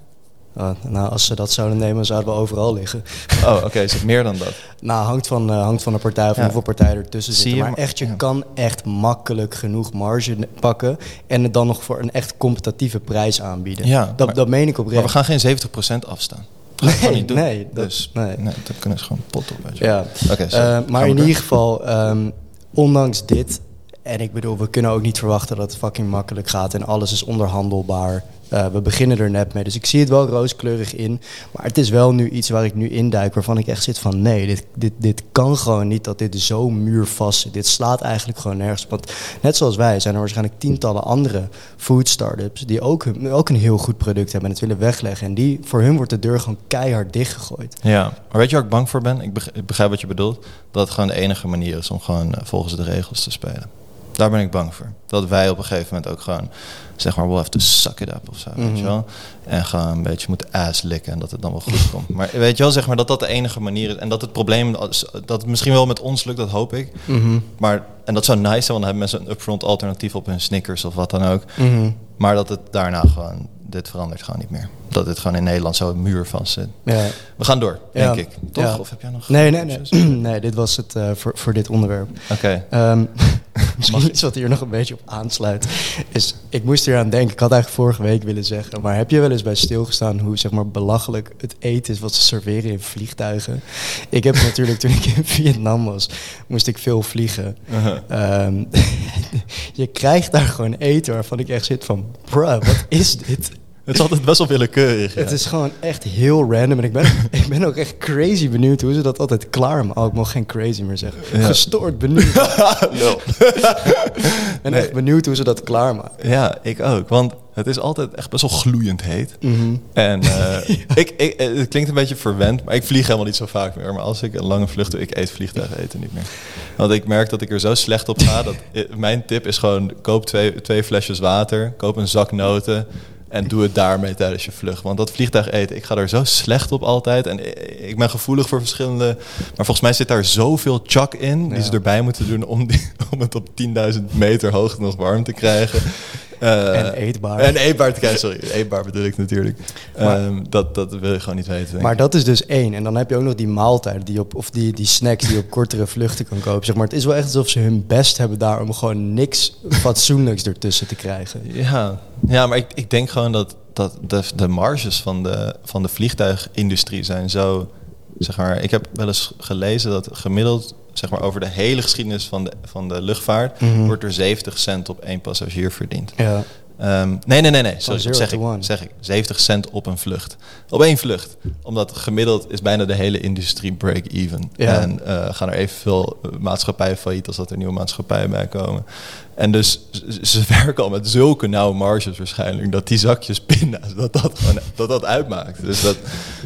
Ah, nou, als ze dat zouden nemen, zouden we overal liggen. Oh, oké, is het meer dan dat? [laughs] Nou, hangt van, eh, hangt van de partij of Ja. hoeveel partijen ertussen Zie zitten. je, Maar maar- echt, je ja. kan echt makkelijk genoeg marge pakken en het dan nog voor een echt competitieve prijs aanbieden. Ja, dat, maar- dat meen ik Maar oprecht. we gaan geen 70 procent afstaan. Dat gaan we gewoon Nee, niet doen. nee, dat- dus nee. nee. dat kunnen ze gewoon pot op. Weet je wel. Ja, Oké, Eh, maar in ieder geval, ehm, ondanks dit, en ik bedoel, we kunnen ook niet verwachten dat het fucking makkelijk gaat en alles is onderhandelbaar. Eh, we beginnen er net mee, dus ik zie het wel rooskleurig in. Maar het is wel nu iets waar ik nu induik, waarvan ik echt zit van nee, dit, dit, dit kan gewoon niet dat dit zo muurvast zit. Dit slaat eigenlijk gewoon nergens. Want net zoals wij zijn er waarschijnlijk tientallen andere food startups die ook, ook een heel goed product hebben en het willen wegleggen. En die, voor hun wordt de deur gewoon keihard dichtgegooid. Ja, maar weet je waar ik bang voor ben? Ik begrijp wat je bedoelt. Dat het gewoon de enige manier is om gewoon eh, volgens de regels te spelen. Daar ben ik bang voor. Dat wij op een gegeven moment ook gewoon, zeg maar, we'll have to suck it up of zo, weet je Mhm. wel. En gewoon een beetje moeten ass likken en dat het dan wel goed komt. Maar weet je wel, zeg maar, dat dat de enige manier is. En dat het probleem, dat het misschien wel met ons lukt, dat hoop ik. Maar, en dat zou nice zijn, want dan hebben mensen een upfront alternatief op hun Snickers of wat dan ook. Mhm. Maar dat het daarna gewoon dit verandert gewoon niet meer. Dat dit gewoon in Nederland zo een muur vast zit. Ja. We gaan door, denk Ja. ik. Toch? Ja. Of heb jij nog... Nee, nee, nee. [clears throat] nee, dit was het eh, voor, voor dit onderwerp. Oké. Ehm, [laughs] misschien iets wat hier nog een beetje op aansluit. Is, ik moest hier aan denken. Ik had eigenlijk vorige week willen zeggen. Maar heb je wel eens bij stilgestaan hoe zeg maar, belachelijk het eten is wat ze serveren in vliegtuigen? Ik heb natuurlijk toen ik in Vietnam was, moest ik veel vliegen. Uh-huh. Ehm, [laughs] je krijgt daar gewoon eten waarvan ik echt zit van, bruh, wat is dit? Het is altijd best wel willekeurig. ja. Het is gewoon echt heel random. En ik ben, [laughs] ik ben ook echt crazy benieuwd hoe ze dat altijd klaarmaken. Oh, ik mag geen crazy meer zeggen. Ja. Gestoord benieuwd. [laughs] Nee. echt benieuwd hoe ze dat klaarmaken. Ja, ik ook. Want het is altijd echt best wel gloeiend heet. Mhm. En [laughs] eh, ik, ik, eh, het klinkt een beetje verwend, maar ik vlieg helemaal niet zo vaak meer. Maar als ik een lange vlucht doe, ik eet vliegtuigeten niet meer. Want ik merk dat ik er zo slecht op ga. Dat, eh, mijn tip is gewoon, koop twee, twee flesjes water, koop een zak noten... En doe het daarmee tijdens je vlucht. Want dat vliegtuig eten, ik ga er zo slecht op altijd. En ik ben gevoelig voor verschillende... Maar volgens mij zit daar zoveel chak in... die Ja. ze erbij moeten doen om, die, om het op 10.000 meter hoogte nog warm te krijgen. Eh, En eetbaar. En eetbaar te krijgen, sorry. Eetbaar bedoel ik natuurlijk. Maar- Ehm, dat, dat wil je gewoon niet weten. Maar ik. dat is dus één. En dan heb je ook nog die maaltijden die op, of die, die snacks die je op [laughs] kortere vluchten kan kopen. Zeg maar, het is wel echt alsof ze hun best hebben daar om gewoon niks fatsoenlijks ertussen te krijgen. Ja, ja maar ik, ik denk gewoon dat, dat de, de marges van de, van de vliegtuigindustrie zijn zo... Zeg maar, ik heb wel eens gelezen dat gemiddeld zeg maar, over de hele geschiedenis van de, van de luchtvaart... Mhm. wordt er 70 cent op één passagier verdiend. Ja. Ehm, nee, nee, nee, nee. Sorry, zeg ik, zeg ik. 70 cent op een vlucht. Op één vlucht. Omdat gemiddeld is bijna de hele industrie break-even. Ja. En eh, gaan er evenveel eh, maatschappijen failliet als dat er nieuwe maatschappijen bij komen. En dus ze [laughs] werken al met zulke nauwe marges waarschijnlijk... dat die zakjes [laughs] pinda's, dat dat, gewoon, dat, dat uitmaakt. Dus dat,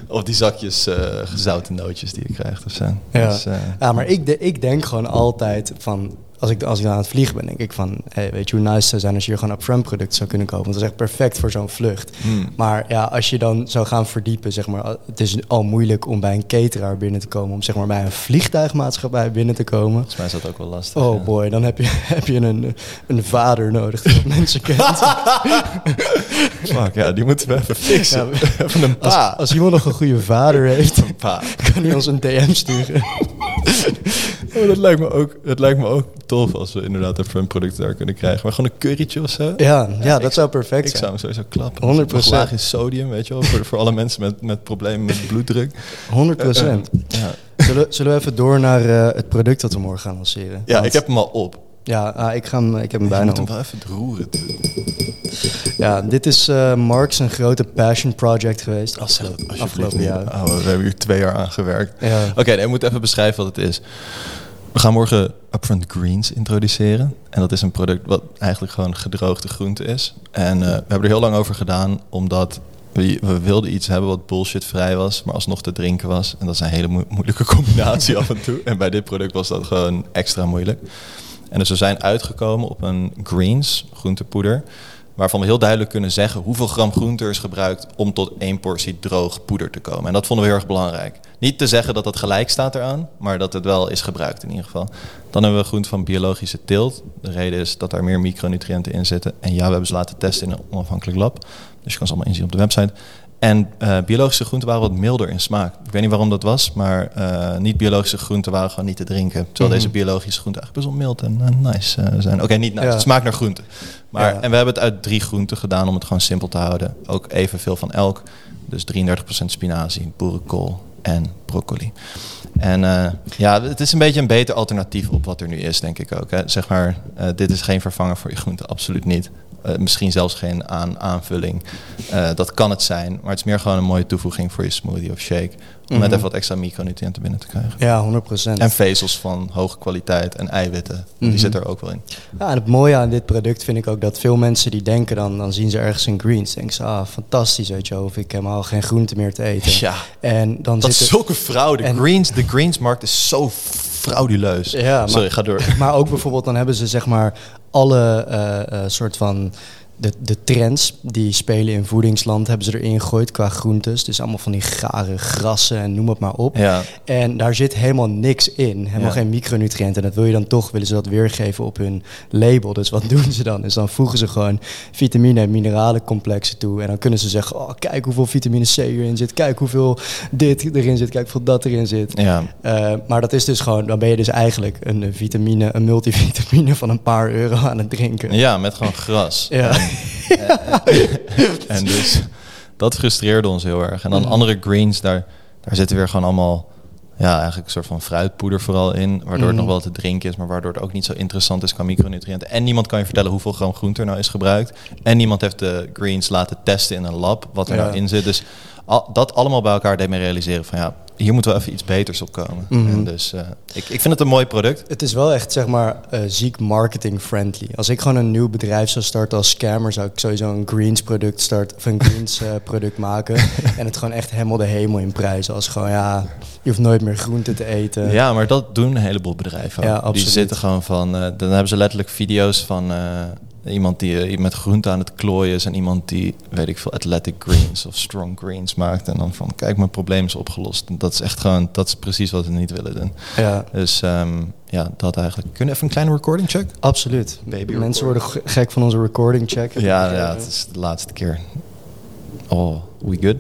of die zakjes eh, gezouten nootjes die je krijgt of zo. Ja. Dus, ja, maar ik, de, ik denk gewoon altijd van... Als ik, als ik dan aan het vliegen ben, denk ik van... Hey, weet je hoe nice zou zijn als je hier gewoon upfront product zou kunnen kopen? Want dat is echt perfect voor zo'n vlucht. hmm. Maar ja, als je dan zou gaan verdiepen, zeg maar... Het is al moeilijk om bij een cateraar binnen te komen... om zeg maar bij een vliegtuigmaatschappij binnen te komen. Volgens mij is dat ook wel lastig. Oh ja. boy, dan heb je, [laughs] heb je een, een vader nodig die [laughs] mensen kent. [laughs] Fuck, ja, die moeten we even fixen. Ja, even een Als, pa. als iemand nog een goede vader heeft, Een pa. kan hij ons een DM sturen. Oh, dat, lijkt me ook, dat lijkt me ook tof als we inderdaad even een product daar kunnen krijgen. Maar gewoon een currytje of zo. Ja, ja ik- dat zou perfect Ik zijn. zou hem sowieso klappen. 100%. Nog laag in sodium, weet je wel. Voor, voor alle mensen met, met problemen met bloeddruk. 100 procent. Ja, Zullen, zullen we even door naar eh, het product dat we morgen gaan lanceren? ja Want- ik heb hem al op. Ja, ah, ik, ga hem, ik heb hem Je bijna moet hem op. wel even roeren. Ja, dit is eh Mark's een grote passion project geweest. Als afgelopen jaar. Oh, we hebben hier twee jaar aan gewerkt. Ja. Oké, nee, ik moet even beschrijven wat het is. We gaan morgen Upfront Greens introduceren. En dat is een product wat eigenlijk gewoon gedroogde groente is. En eh, we hebben er heel lang over gedaan, omdat we, we wilden iets hebben wat bullshitvrij was, maar alsnog te drinken was. En dat is een hele moe- moeilijke [laughs] combinatie af en toe. En bij dit product was dat gewoon extra moeilijk. En dus we zijn uitgekomen op een greens, groentepoeder, waarvan we heel duidelijk kunnen zeggen hoeveel gram groente er is gebruikt om tot één portie droog poeder te komen. En dat vonden we heel erg belangrijk. Niet te zeggen dat dat gelijk staat eraan, maar dat het wel is gebruikt in ieder geval. Dan hebben we groente van biologische teelt. De reden is dat daar meer micronutriënten in zitten. En ja, we hebben ze laten testen in een onafhankelijk lab. Dus je kan ze allemaal inzien op de website. En eh, biologische groenten waren wat milder in smaak. Ik weet niet waarom dat was, maar eh, niet-biologische groenten waren gewoon niet te drinken. Terwijl Mhm. deze biologische groenten eigenlijk best wel mild en eh, nice zijn. Oké, niet nice. Ja. Het smaakt naar groente. Maar, Ja. En we hebben het uit drie groenten gedaan om het gewoon simpel te houden. Ook evenveel van elk. Dus 33% spinazie, boerenkool en broccoli. En ja, het is een beetje een beter alternatief op wat er nu is, denk ik ook. Hè. Zeg maar, dit is geen vervanger voor je groente, absoluut niet. Eh, misschien zelfs geen aan, aanvulling. Eh, dat kan het zijn, maar het is meer gewoon een mooie toevoeging voor je smoothie of shake. Om net Mhm. even wat extra micronutriënten binnen te krijgen. Ja, 100 procent. En vezels van hoge kwaliteit en eiwitten, Mhm. die zitten er ook wel in. Ja, en het mooie aan dit product vind ik ook dat veel mensen die denken dan, dan zien ze ergens een greens. Denken ze, ah, fantastisch, weet je of ik heb helemaal geen groente meer te eten. Ja, En dan dat is zitten, zulke fraude. en- greens, de greensmarkt is zo frauduleus. Ja, maar- Sorry, ga door. [laughs] maar ook bijvoorbeeld dan hebben ze zeg maar alle eh, eh, soort van de, de trends die spelen in voedingsland hebben ze erin gegooid qua groentes. Dus allemaal van die gare grassen en noem het maar op. Ja. En daar zit helemaal niks in. Helemaal Ja. geen micronutriënten. En dat wil je dan toch, willen ze dat weergeven op hun label. Dus wat [laughs] doen ze dan? Dus dan voegen ze gewoon vitamine en mineralencomplexen toe. En dan kunnen ze zeggen, oh, kijk hoeveel vitamine C erin zit. Kijk hoeveel dit erin zit. Kijk hoeveel dat erin zit. Ja. Eh, maar dat is dus gewoon, dan ben je dus eigenlijk een vitamine, een multivitamine van een paar euro aan het drinken. ja, met gewoon gras. Ja. [laughs] En dus dat frustreerde ons heel erg. En dan Mhm. andere greens, daar, daar zitten weer gewoon allemaal... Ja, eigenlijk een soort van fruitpoeder vooral in. Waardoor het Mhm. nog wel te drinken is, maar waardoor het ook niet zo interessant is qua micronutriënten. En niemand kan je vertellen hoeveel gram groente er nou is gebruikt. En niemand heeft de greens laten testen in een lab, wat er Ja. nou in zit. Dus al, dat allemaal bij elkaar deed me realiseren van ja, hier moeten we even iets beters op komen. Mhm. En dus eh, ik, ik vind het een mooi product. Het is wel echt, zeg maar, eh, ziek marketing-friendly. Als ik gewoon een nieuw bedrijf zou starten als scammer, zou ik sowieso een greens product starten, of een greens eh, [laughs] product maken. en het gewoon echt helemaal de hemel in prijzen. Als gewoon, ja, je hoeft nooit meer groente te eten. Ja, maar dat doen een heleboel bedrijven. ook. Ja, die zitten gewoon van. dan hebben ze letterlijk video's van iemand die eh, met groente aan het klooien is en iemand die, weet ik veel, athletic greens of strong greens maakt. En dan van, kijk, mijn probleem is opgelost. En dat is echt gewoon, dat is precies wat we niet willen doen. Ja, Dus ehm, ja, dat eigenlijk. Kunnen we even een kleine recording check? absoluut. Baby Mensen worden ge- gek van onze recording check. Ja, ja, het is de laatste keer. Oh, we good.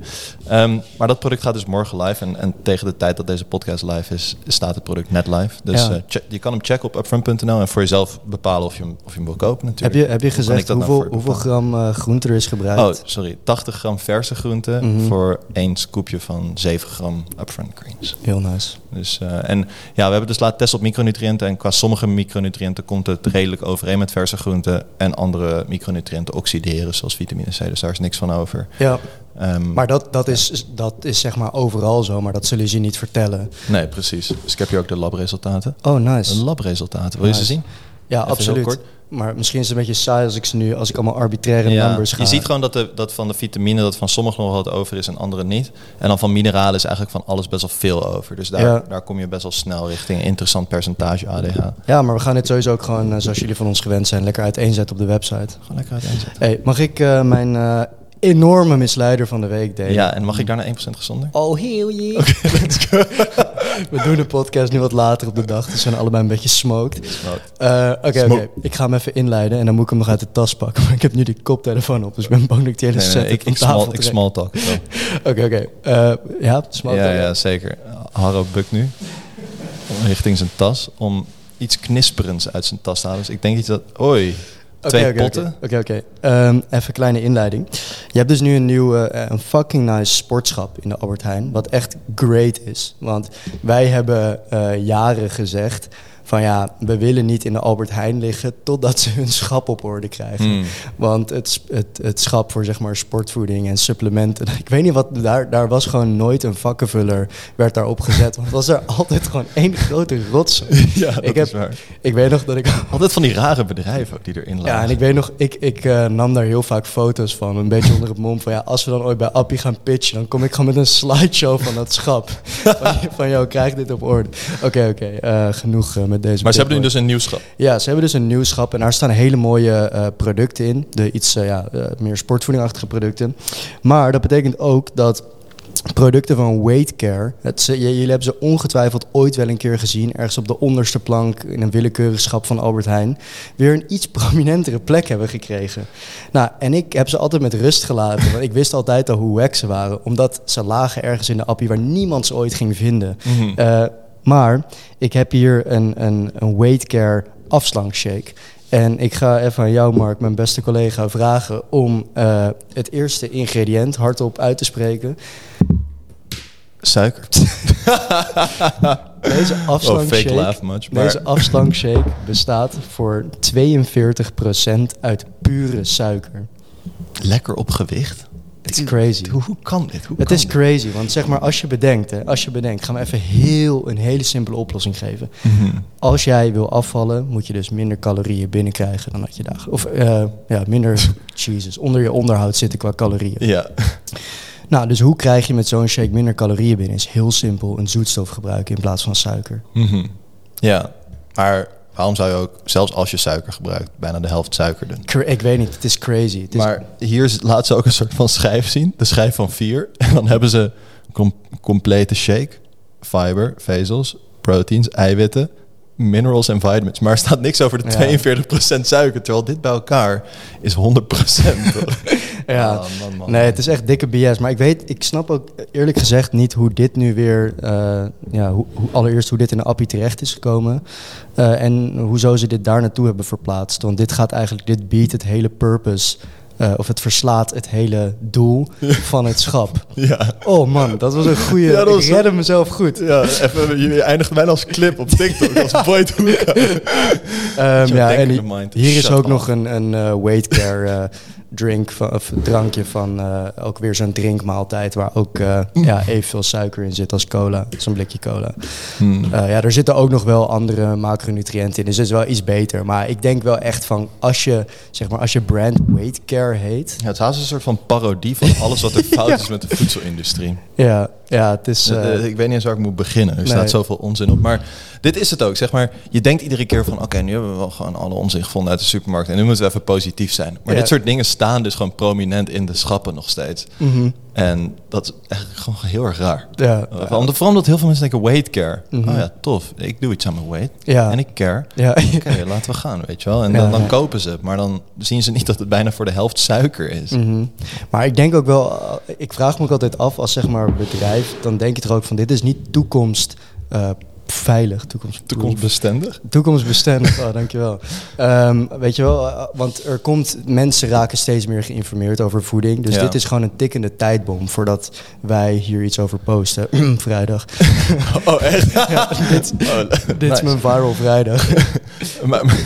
Ehm, maar dat product gaat dus morgen live. En, en tegen de tijd dat deze podcast live is, staat het product net live. Dus Ja. eh, check- je kan hem checken op upfront.nl en voor jezelf bepalen of je hem, of je hem wil kopen Heb natuurlijk. je, heb je kan ik gezegd nou hoeveel, je hoeveel gram eh, groente er is gebruikt? Oh, sorry. 80 gram verse groente Mhm. voor één scoopje van 7 gram upfront greens. Heel nice. Dus, eh, en ja, we hebben dus laten testen op micronutriënten. En qua sommige micronutriënten komt het redelijk overeen met verse groenten. En andere micronutriënten oxideren, zoals vitamine C. Dus daar is niks van over. Ja, Ehm, maar dat, dat, is, dat is zeg maar overal zo, maar dat zullen ze je niet vertellen. Nee, precies. Dus ik heb hier ook de labresultaten. Oh, De nice. labresultaten. Wil je ze zien? Ja, Even absoluut. Maar misschien is het een beetje saai als ik ze nu, als ik allemaal arbitraire Ja, numbers ga. je ziet gewoon dat, de, dat van de vitamine dat van sommigen nog wat over is en andere niet. En dan van mineralen is eigenlijk van alles best wel veel over. Dus daar, Ja. daar kom je best wel snel richting een interessant percentage ADH. Ja, maar we gaan dit sowieso ook gewoon, eh, zoals jullie van ons gewend zijn, lekker uiteenzetten op de website. Gewoon lekker uiteenzetten. Hey, mag ik eh, mijn eh, enorme misleider van de week delen? Ja, en mag ik daarna 1% gezonder? Oh, heel je. [laughs] [laughs] we doen de podcast nu wat later op de dag, dus we zijn allebei een beetje smoked. Eh, Oké, oké. Ik ga hem even inleiden en dan moet ik hem nog uit de tas pakken. [laughs] Maar ik heb nu die koptelefoon op, dus ik ben bang dat ik die hele Nee, set nee, ik, ik, small, ik small talk. Oké, oké. Eh, ja, small Ja, talk. ja, zeker. Harro bukt nu richting zijn tas om iets knisperends uit zijn tas te halen. Dus ik denk je dat... Oei, Oké, twee oké, potten. Oké, oké. Ehm, even een kleine inleiding. Je hebt dus nu een nieuwe, eh, een fucking nice sportschap in de Albert Heijn. Wat echt great is. Want wij hebben eh, jaren gezegd van ja, we willen niet in de Albert Heijn liggen totdat ze hun schap op orde krijgen. Hmm. Want het, het, het schap voor zeg maar sportvoeding en supplementen. [laughs] Ik weet niet wat, daar, daar was gewoon nooit een vakkenvuller werd daarop gezet. Want was er [laughs] altijd gewoon één grote rotzooi. [laughs] Ja, dat ik, heb, is waar. ik weet nog dat ik Altijd van die rare bedrijven ook die erin lagen. ja, en ik weet nog, ik, ik eh, nam daar heel vaak foto's van. Een beetje onder het mom van ja, als we dan ooit bij Appie gaan pitchen, dan kom ik gewoon met een slideshow van dat schap. van, van jou, krijg dit op orde. Oké, oké, eh, genoeg eh, met deze. Maar ze hebben nu dus een nieuw schap. ja, ze hebben dus een nieuw schap en daar staan hele mooie eh, producten in. De iets eh, ja, eh, meer sportvoedingachtige producten. Maar dat betekent ook dat producten van Weight Care, het, jullie hebben ze ongetwijfeld ooit wel een keer gezien, ergens op de onderste plank in een willekeurig schap van Albert Heijn, weer een iets [laughs] prominentere plek hebben gekregen. Nou, en ik heb ze altijd met rust gelaten, want ik wist altijd al hoe wack ze waren, omdat ze lagen ergens in de appie waar niemand ze ooit ging vinden. Mhm. Maar ik heb hier een, een, een weight care afslankshake. En ik ga even aan jou, Mark, mijn beste collega, vragen om eh, het eerste ingrediënt hardop uit te spreken. Suiker. [laughs] Deze Oh, fake afslankshake, laugh much. Maar deze afslankshake bestaat voor 42% uit pure suiker. lekker op gewicht. It's crazy. Hoe, hoe kan dit? Hoe Het kan is crazy, want zeg maar als je bedenkt, hè, als je bedenkt, gaan we even heel, een hele simpele oplossing geven. Mhm. Als jij wil afvallen, moet je dus minder calorieën binnenkrijgen dan dat je dagen. Of eh, ja, minder, [laughs] Jesus, onder je onderhoud zitten qua calorieën. Ja. Nou, dus hoe krijg je met zo'n shake minder calorieën binnen? Is heel simpel, een zoetstof gebruiken in plaats van suiker. Mhm. Ja, maar waarom zou je ook, zelfs als je suiker gebruikt, bijna de helft suiker doen? Ik weet niet, het is crazy. Het is, Maar hier laat ze ook een soort van schijf zien. De schijf van vier. [laughs] En dan hebben ze com- complete shake. Fiber, vezels, proteins, eiwitten, minerals en vitamins. Maar er staat niks over de Ja. 42% suiker. Terwijl dit bij elkaar is 100%. [laughs] toch? ja. Man, man, Nee, het is echt dikke BS. Maar ik weet, ik snap ook eerlijk gezegd niet hoe dit nu weer, eh, ja, hoe, hoe- allereerst hoe dit in de appie terecht is gekomen. eh, en hoezo ze dit daar naartoe hebben verplaatst. Want dit gaat eigenlijk, dit biedt het hele purpose, eh, of het verslaat het hele doel [laughs] van het schap. Ja. Oh man, dat was een goede, Ja, dat was ik een- redde mezelf goed. Ja, even, je eindigt bijna als clip op TikTok. [laughs] Als Boyd Hoeka. Ehm, Zo'n ja, en mind. hier is ook nog een, een eh, weight care eh, drink van, of drankje van eh, ook weer zo'n drinkmaaltijd waar ook eh, ja, evenveel suiker in zit als cola, zo'n blikje cola. Hmm. Eh, ja, er zitten ook nog wel andere macronutriënten in, dus het is wel iets beter. Maar ik denk wel echt van als je zeg maar als je brand weight care heet, Ja, het is haast een soort van parodie van alles wat er [laughs] fout is met de voedselindustrie. ja, ja, het is. Eh, ik weet niet eens waar ik moet beginnen. Er nee. staat zoveel onzin op. Maar dit is het ook. Zeg maar, je denkt iedere keer van... oké, nu hebben we wel gewoon alle onzin gevonden uit de supermarkt... en nu moeten we even positief zijn. Maar Ja. dit soort dingen staan dus gewoon prominent in de schappen nog steeds. mhm, En dat is eigenlijk gewoon heel erg raar. ja, Uh, vooral omdat heel veel mensen denken weight care. Mhm. Oh ja, tof. Ik doe iets aan mijn weight. Ja. En ik care. ja, Oké, [laughs] laten we gaan, weet je wel. En dan, dan kopen ze het. Maar dan zien ze niet dat het bijna voor de helft suiker is. Mhm. Maar ik denk ook wel, eh, ik vraag me ook altijd af als zeg maar bedrijf, dan denk je er ook van dit is niet toekomst eh, veilig, toekomst, Toekomstbestendig? toekomstbestendig. Oh, dankjewel. Ehm, weet je wel, eh, want er komt, mensen raken steeds meer geïnformeerd over voeding. Dus Ja. dit is gewoon een tikkende tijdbom voordat wij hier iets over posten. [clears throat] vrijdag. [laughs] Oh, echt? [laughs] Ja, dit Oh, dit nice. is mijn viral vrijdag. [laughs] maar, maar,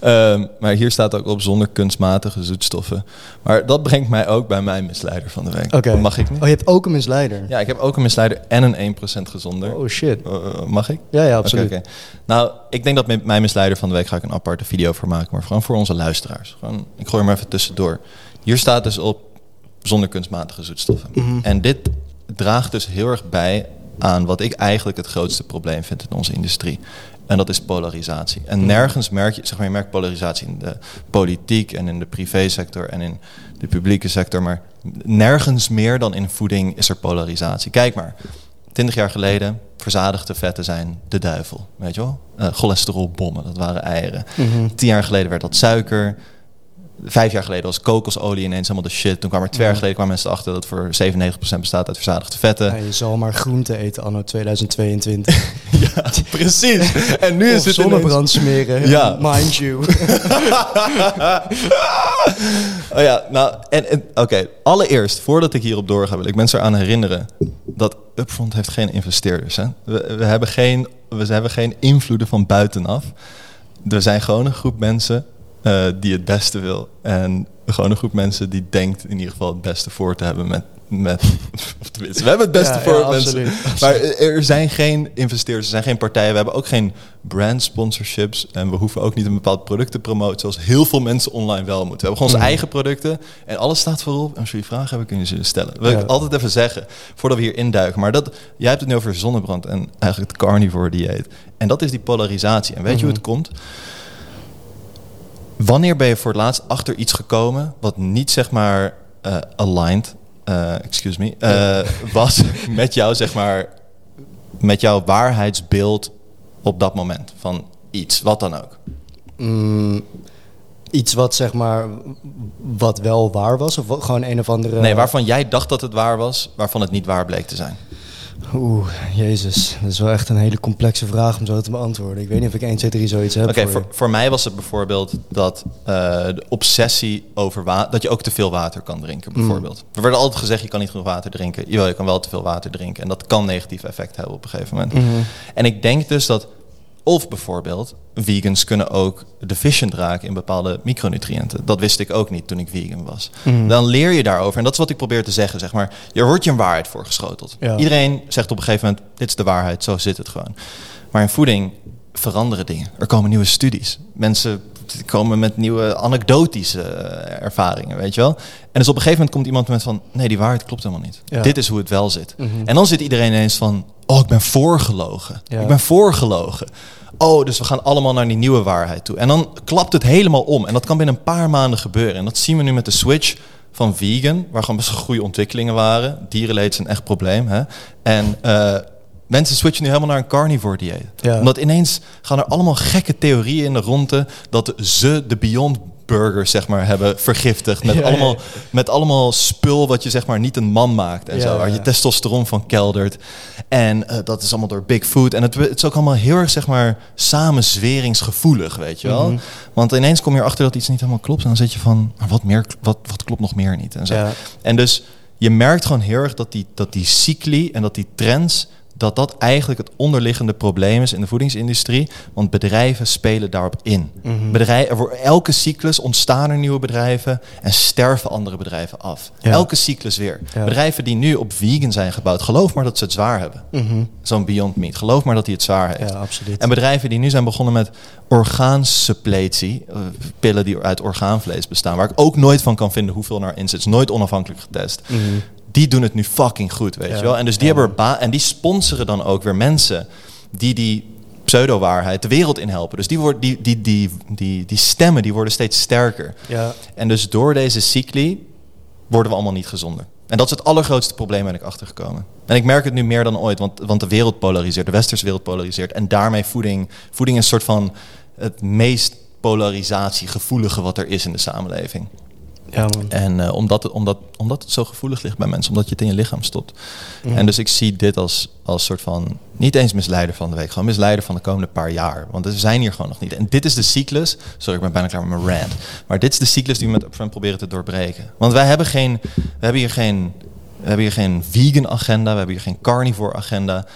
Ehm, maar hier staat ook op zonder kunstmatige zoetstoffen. Maar dat brengt mij ook bij mijn misleider van de week. Oké. Mag ik niet? Oh, je hebt ook een misleider. Ja, ik heb ook een misleider en een 1% gezonder. Oh shit. Eh, mag ik? Ja, ja, absoluut. Nou, ik denk dat met mijn misleider van de week ga ik een aparte video voor maken. Maar gewoon voor onze luisteraars. Gewoon, ik gooi hem even tussendoor. Hier staat dus op zonder kunstmatige zoetstoffen. Mhm. En dit draagt dus heel erg bij aan wat ik eigenlijk het grootste probleem vind in onze industrie. En dat is polarisatie. En Mhm. nergens merk je, zeg maar, je merkt polarisatie in de politiek en in de privésector en in de publieke sector. Maar nergens meer dan in voeding is er polarisatie. Kijk maar, 20 jaar geleden, verzadigde vetten zijn de duivel. Weet je wel? Eh, cholesterolbommen, dat waren eieren. Mhm. Tien jaar geleden werd dat suiker. Vijf jaar geleden was kokosolie ineens helemaal de shit. Toen kwam er twee jaar Ja. geleden kwamen mensen achter dat het voor 97% bestaat uit verzadigde vetten. Ja, je zal maar groente eten anno 2022. [laughs] Ja, precies. En nu of is het zonnebrand smeren. Ja. Mind you. [laughs] Oh ja, nou, en, en oké, allereerst, voordat ik hierop doorga, wil ik mensen eraan herinneren dat Upfront heeft geen investeerders. Hè? We, we, hebben geen, we hebben geen invloeden van buitenaf. Er zijn gewoon een groep mensen eh, die het beste wil. En gewoon een groep mensen die denkt in ieder geval het beste voor te hebben met... met [laughs] of tenminste, we hebben het beste Ja, voor ja, mensen. absoluut. Maar er zijn geen investeerders, er zijn geen partijen. We hebben ook geen brand sponsorships. En we hoeven ook niet een bepaald product te promoten. Zoals heel veel mensen online wel moeten. We hebben gewoon onze Mhm. eigen producten. En alles staat voorop. En als jullie vragen hebben, kun je ze stellen. Dat wil Ja. ik altijd even zeggen. Voordat we hier induiken. Maar dat, jij hebt het nu over zonnebrand. En eigenlijk het carnivore dieet. En dat is die polarisatie. En weet je hoe Mhm. het komt? Wanneer ben je voor het laatst achter iets gekomen wat niet zeg maar eh, aligned, eh, excuse me, eh, [laughs] was met jou zeg maar, met jouw waarheidsbeeld op dat moment van iets, wat dan ook. Mm, iets wat zeg maar, wat wel waar was? Of gewoon een of andere... Nee, waarvan jij dacht dat het waar was, waarvan het niet waar bleek te zijn. Oeh, jezus. Dat is wel echt een hele complexe vraag om zo te beantwoorden. Ik weet niet of ik 1, 2, 3 zoiets heb Oké, voor voor, mij was het bijvoorbeeld dat eh, de obsessie over water, dat je ook te veel water kan drinken, Mm. bijvoorbeeld. Er werd altijd gezegd, je kan niet genoeg water drinken. Jawel, je kan wel te veel water drinken. En dat kan negatief effect hebben op een gegeven moment. Mhm. En ik denk dus dat, of bijvoorbeeld, vegans kunnen ook deficient raken in bepaalde micronutriënten. Dat wist ik ook niet toen ik vegan was. Mhm. Dan leer je daarover. En dat is wat ik probeer te zeggen, zeg maar. Je wordt je een waarheid voorgeschoteld. Ja. Iedereen zegt op een gegeven moment, dit is de waarheid, zo zit het gewoon. Maar in voeding veranderen dingen. Er komen nieuwe studies. Mensen komen met nieuwe anekdotische eh, ervaringen, weet je wel. En dus op een gegeven moment komt iemand met van... nee, die waarheid klopt helemaal niet. Ja. Dit is hoe het wel zit. Mhm. En dan zit iedereen ineens van... oh, ik ben voorgelogen. Ja. Ik ben voorgelogen. Oh, dus we gaan allemaal naar die nieuwe waarheid toe. En dan klapt het helemaal om. En dat kan binnen een paar maanden gebeuren. En dat zien we nu met de switch van vegan, waar gewoon best goede ontwikkelingen waren. Dierenleed is een echt probleem. Hè? En uh, mensen switchen nu helemaal naar een carnivore dieet. Ja. Omdat ineens gaan er allemaal gekke theorieën in de ronde dat ze de Beyond burgers zeg maar hebben vergiftigd met Ja, ja. allemaal met allemaal spul wat je zeg maar niet een man maakt en Ja, zo. Waar je testosteron van keldert. En eh, dat is allemaal door Big Food. En het, het is ook allemaal heel erg zeg maar samenzweringsgevoelig weet je wel? Mhm. want ineens kom je erachter dat iets niet helemaal klopt en dan zit je van maar wat meer wat, wat klopt nog meer niet? en zo. En dus je merkt gewoon heel erg dat die, dat die cycli en dat die trends, dat dat eigenlijk het onderliggende probleem is in de voedingsindustrie. Want bedrijven spelen daarop in. Mhm. Bedrijven, voor elke cyclus ontstaan er nieuwe bedrijven en sterven andere bedrijven af. Ja. Elke cyclus weer. Ja. Bedrijven die nu op vegan zijn gebouwd, geloof maar dat ze het zwaar hebben. Mhm. Zo'n Beyond Meat, geloof maar dat hij het zwaar heeft. Ja, absoluut. En bedrijven die nu zijn begonnen met orgaansuppletie, eh, pillen die uit orgaanvlees bestaan, waar ik ook nooit van kan vinden hoeveel erin zit, is nooit onafhankelijk getest. Mhm. Die doen het nu fucking goed, weet Ja. je wel. En dus die Ja. hebben ba en die sponsoren dan ook weer mensen die die pseudo-waarheid de wereld in helpen. Dus die, worden, die, die, die, die, die stemmen die worden steeds sterker. Ja, En dus door deze cycli worden we allemaal niet gezonder. En dat is het allergrootste probleem ben ik achtergekomen. En ik merk het nu meer dan ooit, want, want de wereld polariseert, de westerse wereld polariseert. En daarmee voeding. Voeding is een soort van het meest polarisatiegevoelige wat er is in de samenleving. Ja man. En eh, omdat, het, omdat, omdat het zo gevoelig ligt bij mensen, omdat je het in je lichaam stopt. Mhm. En dus ik zie dit als, als soort van, niet eens misleider van de week, gewoon misleider van de komende paar jaar. Want we zijn hier gewoon nog niet. En dit is de cyclus, sorry ik ben bijna klaar met mijn rant. Maar dit is de cyclus die we met Upfront proberen te doorbreken. Want wij hebben, geen, we hebben hier geen, we hebben hier geen vegan agenda, we hebben hier geen carnivore agenda.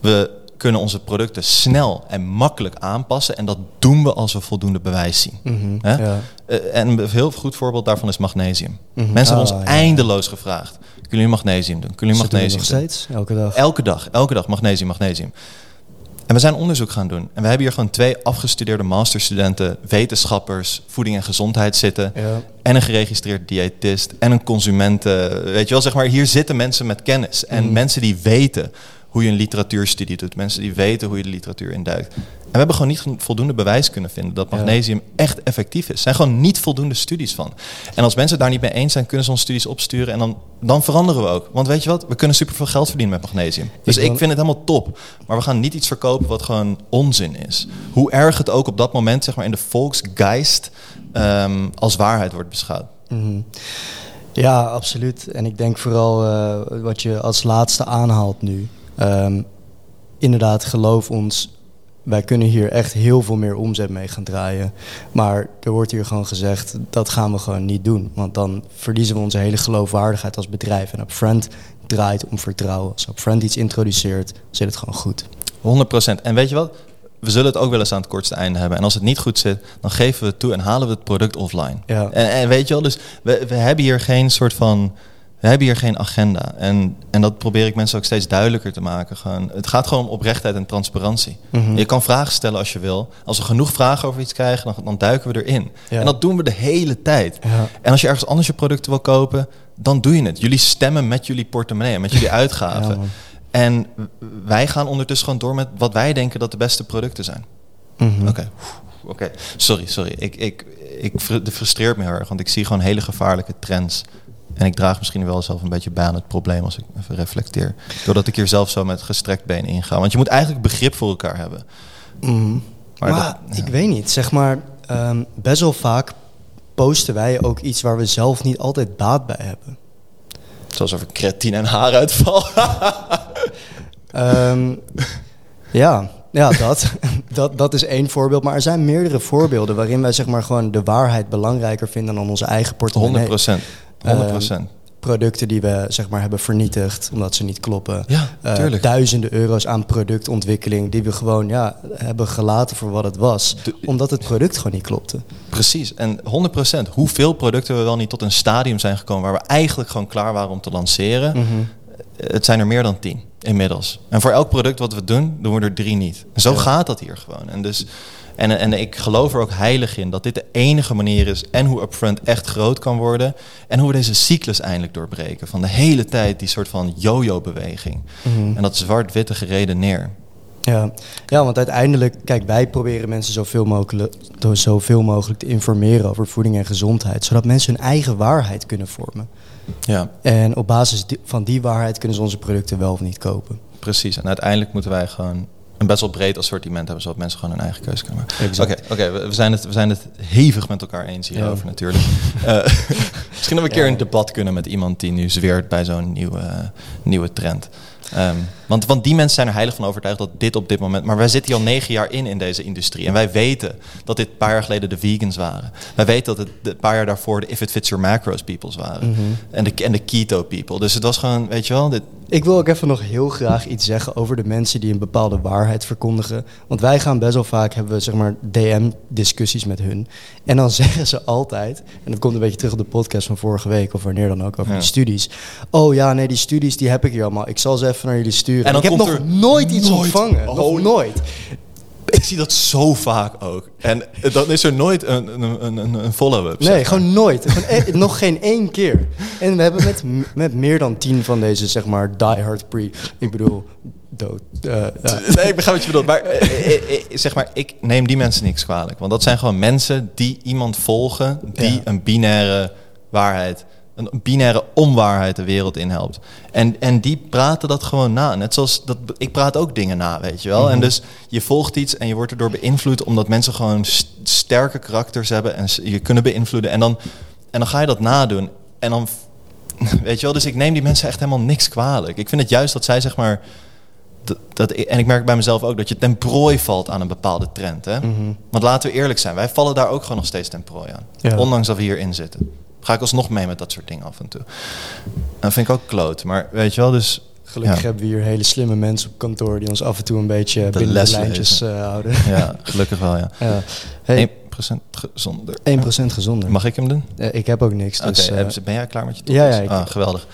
We kunnen onze producten snel en makkelijk aanpassen. En dat doen we als we voldoende bewijs zien. Mhm. Hè? Ja. Eh, en een heel goed voorbeeld daarvan is magnesium. Mhm. Mensen hebben Ah, ons ja. eindeloos gevraagd. Kunnen jullie magnesium doen? Kunnen jullie doen magnesium nog doen? steeds, elke dag. Elke dag, elke dag magnesium, magnesium. En we zijn onderzoek gaan doen. En we hebben hier gewoon twee afgestudeerde masterstudenten, wetenschappers, voeding en gezondheid zitten. Ja. En een geregistreerd diëtist en een consumenten. Weet je wel, zeg maar, hier zitten mensen met kennis. En Mhm. mensen die weten hoe je een literatuurstudie doet. Mensen die weten hoe je de literatuur induikt. En we hebben gewoon niet voldoende bewijs kunnen vinden dat magnesium echt effectief is. Er zijn gewoon niet voldoende studies van. En als mensen daar niet mee eens zijn, kunnen ze ons studies opsturen. En dan, dan veranderen we ook. Want weet je wat? We kunnen superveel geld verdienen met magnesium. Dus Ik vind het helemaal top. Maar we gaan niet iets verkopen wat gewoon onzin is. Hoe erg het ook op dat moment zeg maar, in de volksgeist ehm, als waarheid wordt beschouwd. Mhm. Ja, absoluut. En ik denk vooral eh, wat je als laatste aanhaalt nu. Ehm, inderdaad, geloof ons, wij kunnen hier echt heel veel meer omzet mee gaan draaien. Maar er wordt hier gewoon gezegd, dat gaan we gewoon niet doen. Want dan verliezen we onze hele geloofwaardigheid als bedrijf. En Upfront draait om vertrouwen. Als Upfront iets introduceert, zit het gewoon goed. 100%. En weet je wat? We zullen het ook wel eens aan het kortste einde hebben. En als het niet goed zit, dan geven we het toe en halen we het product offline. Ja. En, en weet je wel, dus we, we hebben hier geen soort van. We hebben hier geen agenda. En, en dat probeer ik mensen ook steeds duidelijker te maken. Gewoon, het gaat gewoon om oprechtheid en transparantie. Mhm. Je kan vragen stellen als je wil. Als we genoeg vragen over iets krijgen, dan, dan duiken we erin. Ja. En dat doen we de hele tijd. Ja. En als je ergens anders je producten wil kopen, dan doe je het. Jullie stemmen met jullie portemonnee, met jullie [laughs] uitgaven. Ja, en wij gaan ondertussen gewoon door met wat wij denken dat de beste producten zijn. Mhm. Oké, oké. Sorry, sorry. Ik, ik, ik het frustreert me heel erg, want ik zie gewoon hele gevaarlijke trends. En ik draag misschien wel zelf een beetje bij aan het probleem als ik even reflecteer. Doordat ik hier zelf zo met gestrekt been inga. Want je moet eigenlijk begrip voor elkaar hebben. Mhm. Maar Maar, dat- ik weet niet, zeg maar, ehm, best wel vaak posten wij ook iets waar we zelf niet altijd baat bij hebben. Zoals over creatine en haaruitval. [laughs] Ehm, ja, ja dat, [laughs] dat, dat is één voorbeeld. Maar er zijn meerdere voorbeelden waarin wij zeg maar gewoon de waarheid belangrijker vinden dan onze eigen 100 portemonnee. procent. 100 procent. Producten die we zeg maar hebben vernietigd omdat ze niet kloppen. Ja, Eh, duizenden euro's aan productontwikkeling die we gewoon ja, hebben gelaten voor wat het was. De- omdat het product gewoon niet klopte. Precies. En 100% Hoeveel producten we wel niet tot een stadium zijn gekomen waar we eigenlijk gewoon klaar waren om te lanceren. Mhm. Het zijn er meer dan tien inmiddels. En voor elk product wat we doen, doen we er drie niet. En zo Ja. gaat dat hier gewoon. En, dus, en, en ik geloof er ook heilig in dat dit de enige manier is en hoe Upfront echt groot kan worden. En hoe we deze cyclus eindelijk doorbreken. Van de hele tijd die soort van yo-yo beweging. Mhm. En dat zwart-witte gereden neer. Ja. ja, want uiteindelijk, kijk, wij proberen mensen zoveel mogelijk, zoveel mogelijk te informeren over voeding en gezondheid, zodat mensen hun eigen waarheid kunnen vormen. Ja, En op basis van die waarheid kunnen ze onze producten wel of niet kopen. precies. En uiteindelijk moeten wij gewoon een best wel breed assortiment hebben, zodat mensen gewoon hun eigen keuze kunnen maken. Oké, oké, we, zijn het, we zijn het hevig met elkaar eens hierover Ja. natuurlijk. [laughs] Eh, [laughs] misschien dat we een keer een debat kunnen met iemand die nu zweert bij zo'n nieuwe, nieuwe trend. Ehm, want, want die mensen zijn er heilig van overtuigd dat dit op dit moment... Maar wij zitten hier al negen jaar in in deze industrie. En wij weten dat dit een paar jaar geleden de vegans waren. Wij weten dat het de- een paar jaar daarvoor de if it fits your macros peoples waren. Mhm. en, de, en de keto people. Dus het was gewoon, weet je wel... Dit, Ik wil ook even nog heel graag iets zeggen over de mensen die een bepaalde waarheid verkondigen. Want wij gaan best wel vaak, hebben we zeg maar DM-discussies met hun. En dan [laughs] zeggen ze altijd, en dat komt een beetje terug op de podcast van vorige week, of wanneer dan ook, over Ja. die studies. Oh ja, nee, die studies die heb ik hier allemaal. Ik zal ze even naar jullie sturen. En dan ik heb komt nog er nooit iets nooit- ontvangen. Oh, nog nooit. Ik zie dat zo vaak ook. En dan is er nooit een, een, een, een- follow-up. Nee, gewoon nooit. Gewoon e- [laughs] nog geen één keer. En we hebben met, met meer dan tien van deze, zeg maar, diehard pre... Ik bedoel, dood. eh, ja. [laughs] Nee, ik begrijp wat je bedoelt. Maar, eh, eh, eh, zeg maar ik neem die mensen niks kwalijk. Want dat zijn gewoon mensen die iemand volgen... die Ja. een binaire waarheid... een binaire onwaarheid de wereld in helpt. En, en die praten dat gewoon na. Net zoals dat, ik praat ook dingen na, weet je wel. Mhm. En dus je volgt iets en je wordt erdoor beïnvloed... omdat mensen gewoon st- sterke karakters hebben... en je kunnen beïnvloeden. En dan, en dan ga je dat nadoen. En dan... [laughs] Weet je wel, dus ik neem die mensen echt helemaal niks kwalijk. Ik vind het juist dat zij zeg maar dat, dat, en ik merk bij mezelf ook dat je ten prooi valt aan een bepaalde trend. Hè? Mhm. Want laten we eerlijk zijn, wij vallen daar ook gewoon nog steeds ten prooi aan. Ja. Ondanks dat we hierin zitten. Ga ik alsnog mee met dat soort dingen af en toe. Dat vind ik ook kloot. Maar weet je wel, dus... Gelukkig ja, hebben we hier hele slimme mensen op kantoor die ons af en toe een beetje De binnen de lijntjes eh, houden. ja, gelukkig wel, ja. [laughs] Ja. Hey, 1% gezonder. 1% gezonder. Mag ik hem doen? Eh, ik heb ook niks. Dus, eh, ben jij klaar met je ja, topics? ja, ik- Ah, geweldig.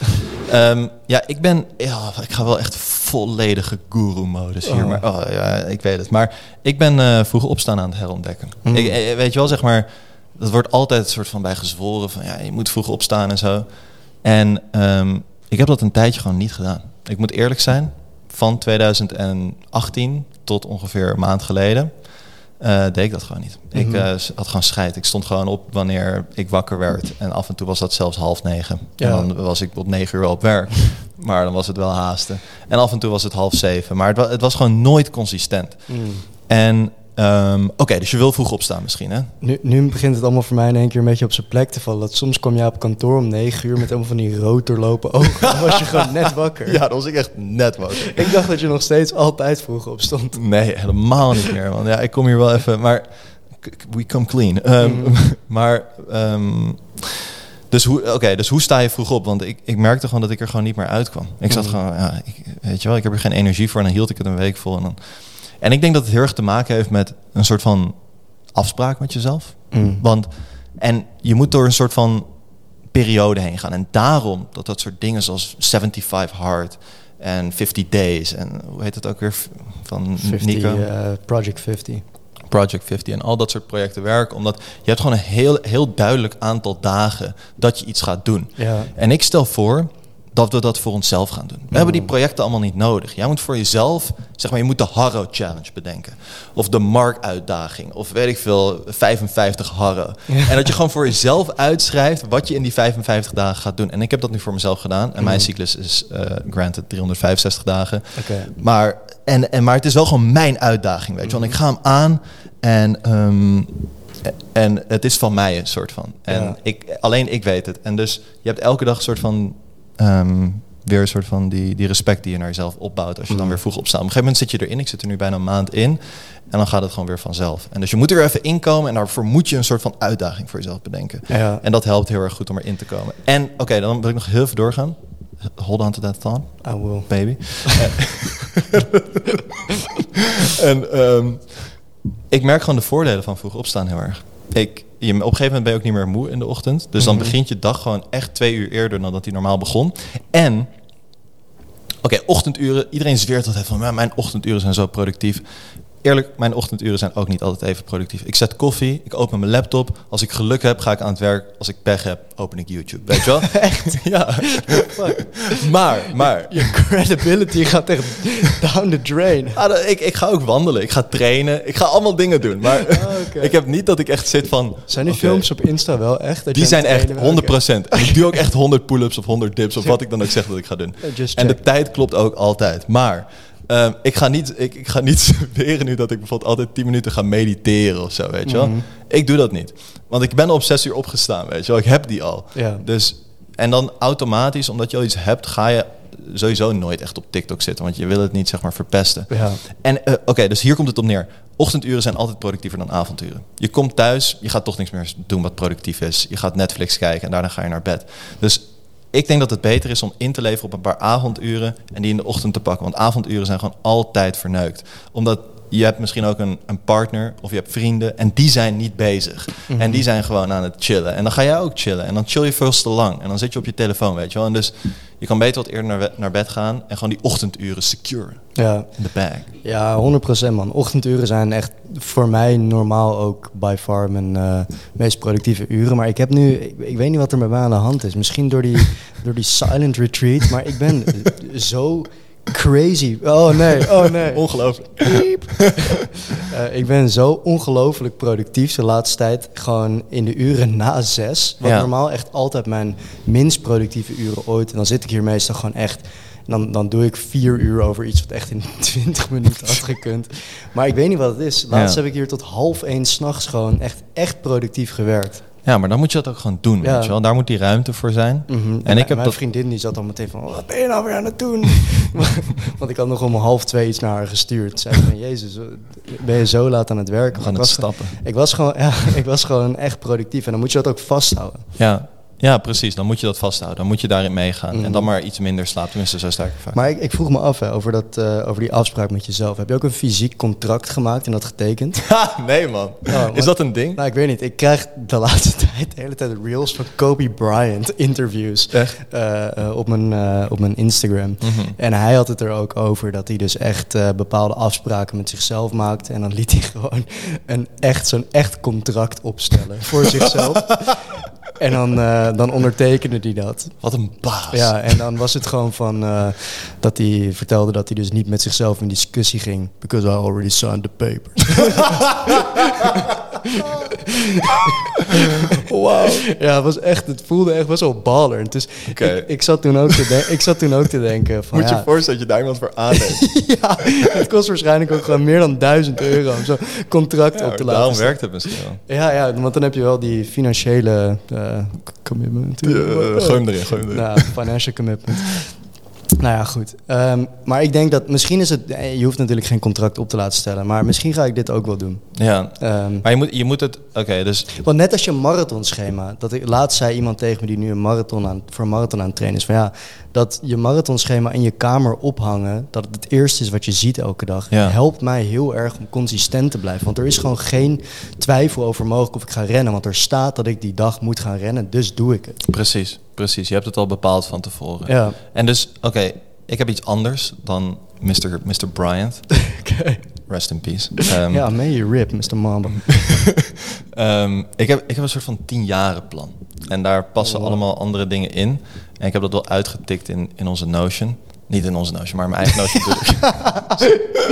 Ehm, ja, ik ben... Ja, ik ga wel echt volledige guru-modus hier. Oh. Maar, oh, ja, ik weet het. Maar ik ben vroeg opstaan aan het herontdekken. Mm. Ik, weet je wel, zeg maar... Dat wordt altijd een soort van bij gezworen van... Ja, je moet vroeg opstaan en zo. En ehm, ik heb dat een tijdje gewoon niet gedaan. Ik moet eerlijk zijn. Van 2018 tot ongeveer een maand geleden... eh, deed ik dat gewoon niet. Ik Mhm. eh, had gewoon scheid. Ik stond gewoon op wanneer ik wakker werd. En af en toe was dat zelfs half negen. Ja. En dan was ik op negen uur op werk. [laughs] maar dan was het wel haasten. En af en toe was het half zeven. Maar het, wa- het was gewoon nooit consistent. mm. En em, oké, dus je wil vroeg opstaan misschien, hè? nu, nu begint het allemaal voor mij in één keer een beetje op zijn plek te vallen. Dat soms kwam jij op kantoor om 9 uur met helemaal van die rood doorlopen ogen. [laughs] Dan was je gewoon net wakker. Ja, dat was ik echt net wakker. Ik dacht dat je nog steeds altijd vroeg opstond. Nee, helemaal niet meer. Want ja, ik kom hier wel even, maar we come clean. Ehm, Mhm. [laughs] Maar, ehm, dus, hoe, oké, dus hoe sta je vroeg op? Want ik, ik merkte gewoon dat ik er gewoon niet meer uitkwam. Ik zat Mhm. gewoon, ja, ik, weet je wel, ik heb er geen energie voor. En dan hield ik het een week vol. En, dan, en ik denk dat het heel erg te maken heeft met een soort van afspraak met jezelf. Mm. Want, en je moet door een soort van periode heen gaan. En daarom dat dat soort dingen zoals 75 Hard en 50 Days en hoe heet het ook weer van 50, Nico? eh, Project 50. Project 50 en al dat soort projecten werken. Omdat je hebt gewoon een heel, heel duidelijk aantal dagen dat je iets gaat doen. Ja. En ik stel voor dat we dat voor onszelf gaan doen. We hebben die projecten allemaal niet nodig. Jij moet voor jezelf, zeg maar, je moet de Harrow Challenge bedenken. Of de Mark-uitdaging. Of weet ik veel, 55 Harrow. [laughs] Ja. En dat je gewoon voor jezelf uitschrijft wat je in die 55 dagen gaat doen. En ik heb dat nu voor mezelf gedaan. En mijn Mhm. cyclus is, eh granted, 365 dagen. Maar, en, en, maar het is wel gewoon mijn uitdaging, weet je. Want ik ga hem aan en, ehm, en het is van mij een soort van. En Ja. ik, alleen ik weet het. En dus je hebt elke dag een soort van... ehm, weer een soort van die, die respect die je naar jezelf opbouwt als je dan Mhm. weer vroeg opstaat. Op een gegeven moment zit je erin. Ik zit er nu bijna een maand in. En dan gaat het gewoon weer vanzelf. En dus je moet er even inkomen. En daarvoor moet je een soort van uitdaging voor jezelf bedenken. Ja. En dat helpt heel erg goed om erin te komen. En oké, dan wil ik nog heel even doorgaan. Hold on to that thought I will. baby. [laughs] [laughs] en ehm, ik merk gewoon de voordelen van vroeg opstaan heel erg. Ik, je, op een gegeven moment ben je ook niet meer moe in de ochtend. Dus dan Mhm. begint je dag gewoon echt twee uur eerder dan dat hij normaal begon. En, oké, ochtenduren. Iedereen zweert altijd van, "Maar mijn ochtenduren zijn zo productief. Eerlijk, mijn ochtenduren zijn ook niet altijd even productief. Ik zet koffie, ik open mijn laptop. Als ik geluk heb, ga ik aan het werk. Als ik pech heb, open ik YouTube. Weet je wel? [laughs] Echt? ja. maar, maar. Je credibility gaat echt down the drain. Ah, dat- ik, ik ga ook wandelen, ik ga trainen, ik ga allemaal dingen doen. Maar oké. ik heb niet dat ik echt zit van... Zijn die films op Insta wel echt? dat Die zijn echt trainen bent? 100%. En ik doe ook echt 100 pull-ups of 100 dips of [laughs] wat ik dan ook zeg dat ik ga doen. En de tijd klopt ook altijd. Maar ehm, ik, ga niet, ik, ik ga niet [laughs] zweren nu dat ik bijvoorbeeld altijd 10 minuten ga mediteren of zo, weet je wel. Mhm. Ik doe dat niet. Want ik ben op 6 uur opgestaan, weet je wel. Ik heb die al. Ja. Dus, en dan automatisch, omdat je al iets hebt, ga je sowieso nooit echt op TikTok zitten. Want je wil het niet, zeg maar, verpesten. Ja. En eh, oké, dus hier komt het op neer. Ochtenduren zijn altijd productiever dan avonduren. Je komt thuis, je gaat toch niks meer doen wat productief is. Je gaat Netflix kijken en daarna ga je naar bed. Dus ik denk dat het beter is om in te leveren op een paar avonduren en die in de ochtend te pakken. Want avonduren zijn gewoon altijd verneukt. Omdat je hebt misschien ook een, een partner of je hebt vrienden en die zijn niet bezig. En die zijn gewoon aan het chillen. En dan ga jij ook chillen en dan chill je veel te lang. En dan zit je op je telefoon, weet je wel. En dus je kan beter wat eerder naar, naar bed gaan en gewoon die ochtenduren secure Ja. in de bag. Ja, 100% man. Ochtenduren zijn echt voor mij normaal ook by far mijn eh, meest productieve uren. Maar ik heb nu, ik, ik weet niet wat er met mij aan de hand is. Misschien door die, [laughs] door die silent retreat. Maar ik ben zo crazy. Oh nee, oh nee. [laughs] Ongelooflijk. Piep. [laughs] Eh, ik ben zo ongelooflijk productief de laatste tijd. Gewoon in de uren na zes. Wat Ja. normaal echt altijd mijn minst productieve uren ooit. En dan zit ik hier meestal gewoon echt... en Dan, dan doe ik vier uur over iets wat echt in [laughs] 20 minuten had gekund. Maar ik weet niet wat het is. Laatst Ja. heb ik hier tot half één s'nachts gewoon echt, echt productief gewerkt. Ja, maar dan moet je dat ook gewoon doen, Ja. weet je wel. Daar moet die ruimte voor zijn. Mhm. En ik heb mijn dat... vriendin die zat al meteen van, wat ben je nou weer aan het doen? [laughs] Want ik had nog om half twee iets naar haar gestuurd. Zei van, jezus, ben je zo laat aan het werken? Aan Ik was, stappen. ik was, gewoon, [laughs] ja, ik was gewoon echt productief en dan moet je dat ook vasthouden. Ja. Ja, precies. Dan moet je dat vasthouden. Dan moet je daarin meegaan. Mhm. En dan maar iets minder slaap. Tenminste, zo sta ik er vaak. Maar ik, ik vroeg me af hè, over, dat, eh, over die afspraak met jezelf. Heb je ook een fysiek contract gemaakt en dat getekend? [laughs] Nee man. maar- Is dat een ding? nou, ik weet niet. Ik krijg de [laughs] laatste tijd de hele tijd reels van Kobe Bryant interviews Echt? eh, eh, op, mijn, op mijn Instagram. Mhm. En hij had het er ook over dat hij dus echt bepaalde afspraken met zichzelf maakte. En dan liet hij [laughs] gewoon een echt, zo'n echt contract opstellen voor zichzelf. En dan, eh, dan ondertekende hij dat. Wat een baas. Ja, en dan was het gewoon van eh, dat hij vertelde dat hij dus niet met zichzelf in discussie ging. Because I already signed the papers. [laughs] [laughs] Wauw. ja, het was echt, het voelde echt best wel baller. Dus ik, ik, zat toen ook te ik zat toen ook te denken van Moet je ja, voorstellen dat je daar iemand voor aanneemt. [laughs] ja, het kost waarschijnlijk ook gewoon meer dan 1000 euro om zo'n contract Ja, op te daarom laten. staan. werkt het misschien wel. Ja, ja, want dan heb je wel die financiële eh, commitment. Ja, gooi hem erin, gooi hem erin. Nou, financial commitment. Nou ja, goed. Ehm, maar ik denk dat misschien is het. eh, Je hoeft natuurlijk geen contract op te laten stellen. Maar misschien ga ik dit ook wel doen. Ja. Ehm, Maar je moet, je moet het... Oké, dus... want net als je marathonschema. Dat ik, laatst zei iemand tegen me die nu een marathon aan, voor een marathon aan het trainen is. Van ja, dat je marathonschema in je kamer ophangen. Dat het het eerste is wat je ziet elke dag. Ja. Helpt mij heel erg om consistent te blijven. Want er is gewoon geen twijfel over mogelijk of ik ga rennen. Want er staat dat ik die dag moet gaan rennen. Dus doe ik het. Precies, precies. Je hebt het al bepaald van tevoren. Ja. En dus, oké, ik heb iets anders dan Mr. Mr. Bryant. [laughs] Oké. Rest in peace. [laughs] Ehm, Ja, may you rip, Mr. Mamba. [laughs] Ehm, ik, heb, ik heb een soort van tien jaren plan. En daar passen Oh, wow. allemaal andere dingen in. En ik heb dat wel uitgetikt in, in onze Notion. Niet in onze Notion, maar mijn eigen Notion natuurlijk. [laughs]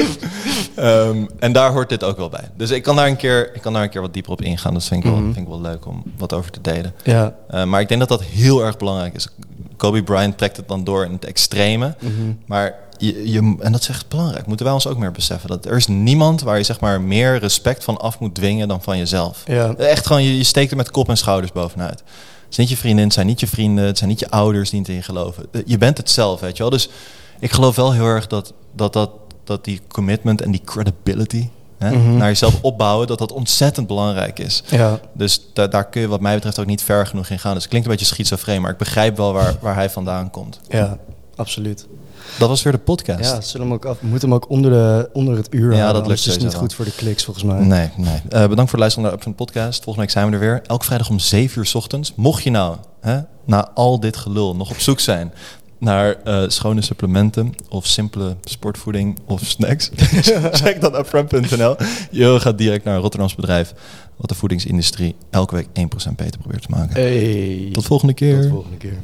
Ehm, en daar hoort dit ook wel bij. Dus ik kan daar een keer, ik kan daar een keer wat dieper op ingaan. Dat vind ik, wel, Mhm. vind ik wel leuk om wat over te delen. Ja. Eh, maar ik denk dat dat heel erg belangrijk is. Kobe Bryant trekt het dan door in het extreme. Mhm. Maar je, je, en dat is echt belangrijk, moeten wij ons ook meer beseffen. Dat er is niemand waar je zeg maar meer respect van af moet dwingen dan van jezelf. Ja. Echt gewoon, je, je steekt er met kop en schouders bovenuit. Het is niet je vriendin, het zijn niet je vrienden, het zijn niet je ouders die niet in je geloven. Eh, Je bent het zelf, weet je wel. Dus ik geloof wel heel erg dat, dat, dat, dat die commitment en die credibility hè, Mhm. naar jezelf opbouwen, dat dat ontzettend belangrijk is. Ja. Dus da- daar kun je wat mij betreft ook niet ver genoeg in gaan. Dus het klinkt een beetje schizofreen, maar ik begrijp wel waar, waar hij vandaan komt. Ja, absoluut. Dat was weer de podcast. Ja, zullen hem ook af, moeten hem ook onder, de, onder het uur Ja, dat lukt niet goed voor de kliks volgens mij. Nee, nee. Eh, bedankt voor het luisteren naar de Upfront podcast. Volgende week zijn we er weer. Elke vrijdag om 7 uur ochtends. Mocht je nou hè, na al dit gelul nog op zoek zijn naar eh, schone supplementen of simpele sportvoeding of snacks, [laughs] check dan upfront.nl. Je gaat direct naar een Rotterdams bedrijf wat de voedingsindustrie elke week 1% beter probeert te maken. Hey. Tot volgende keer. Tot volgende keer.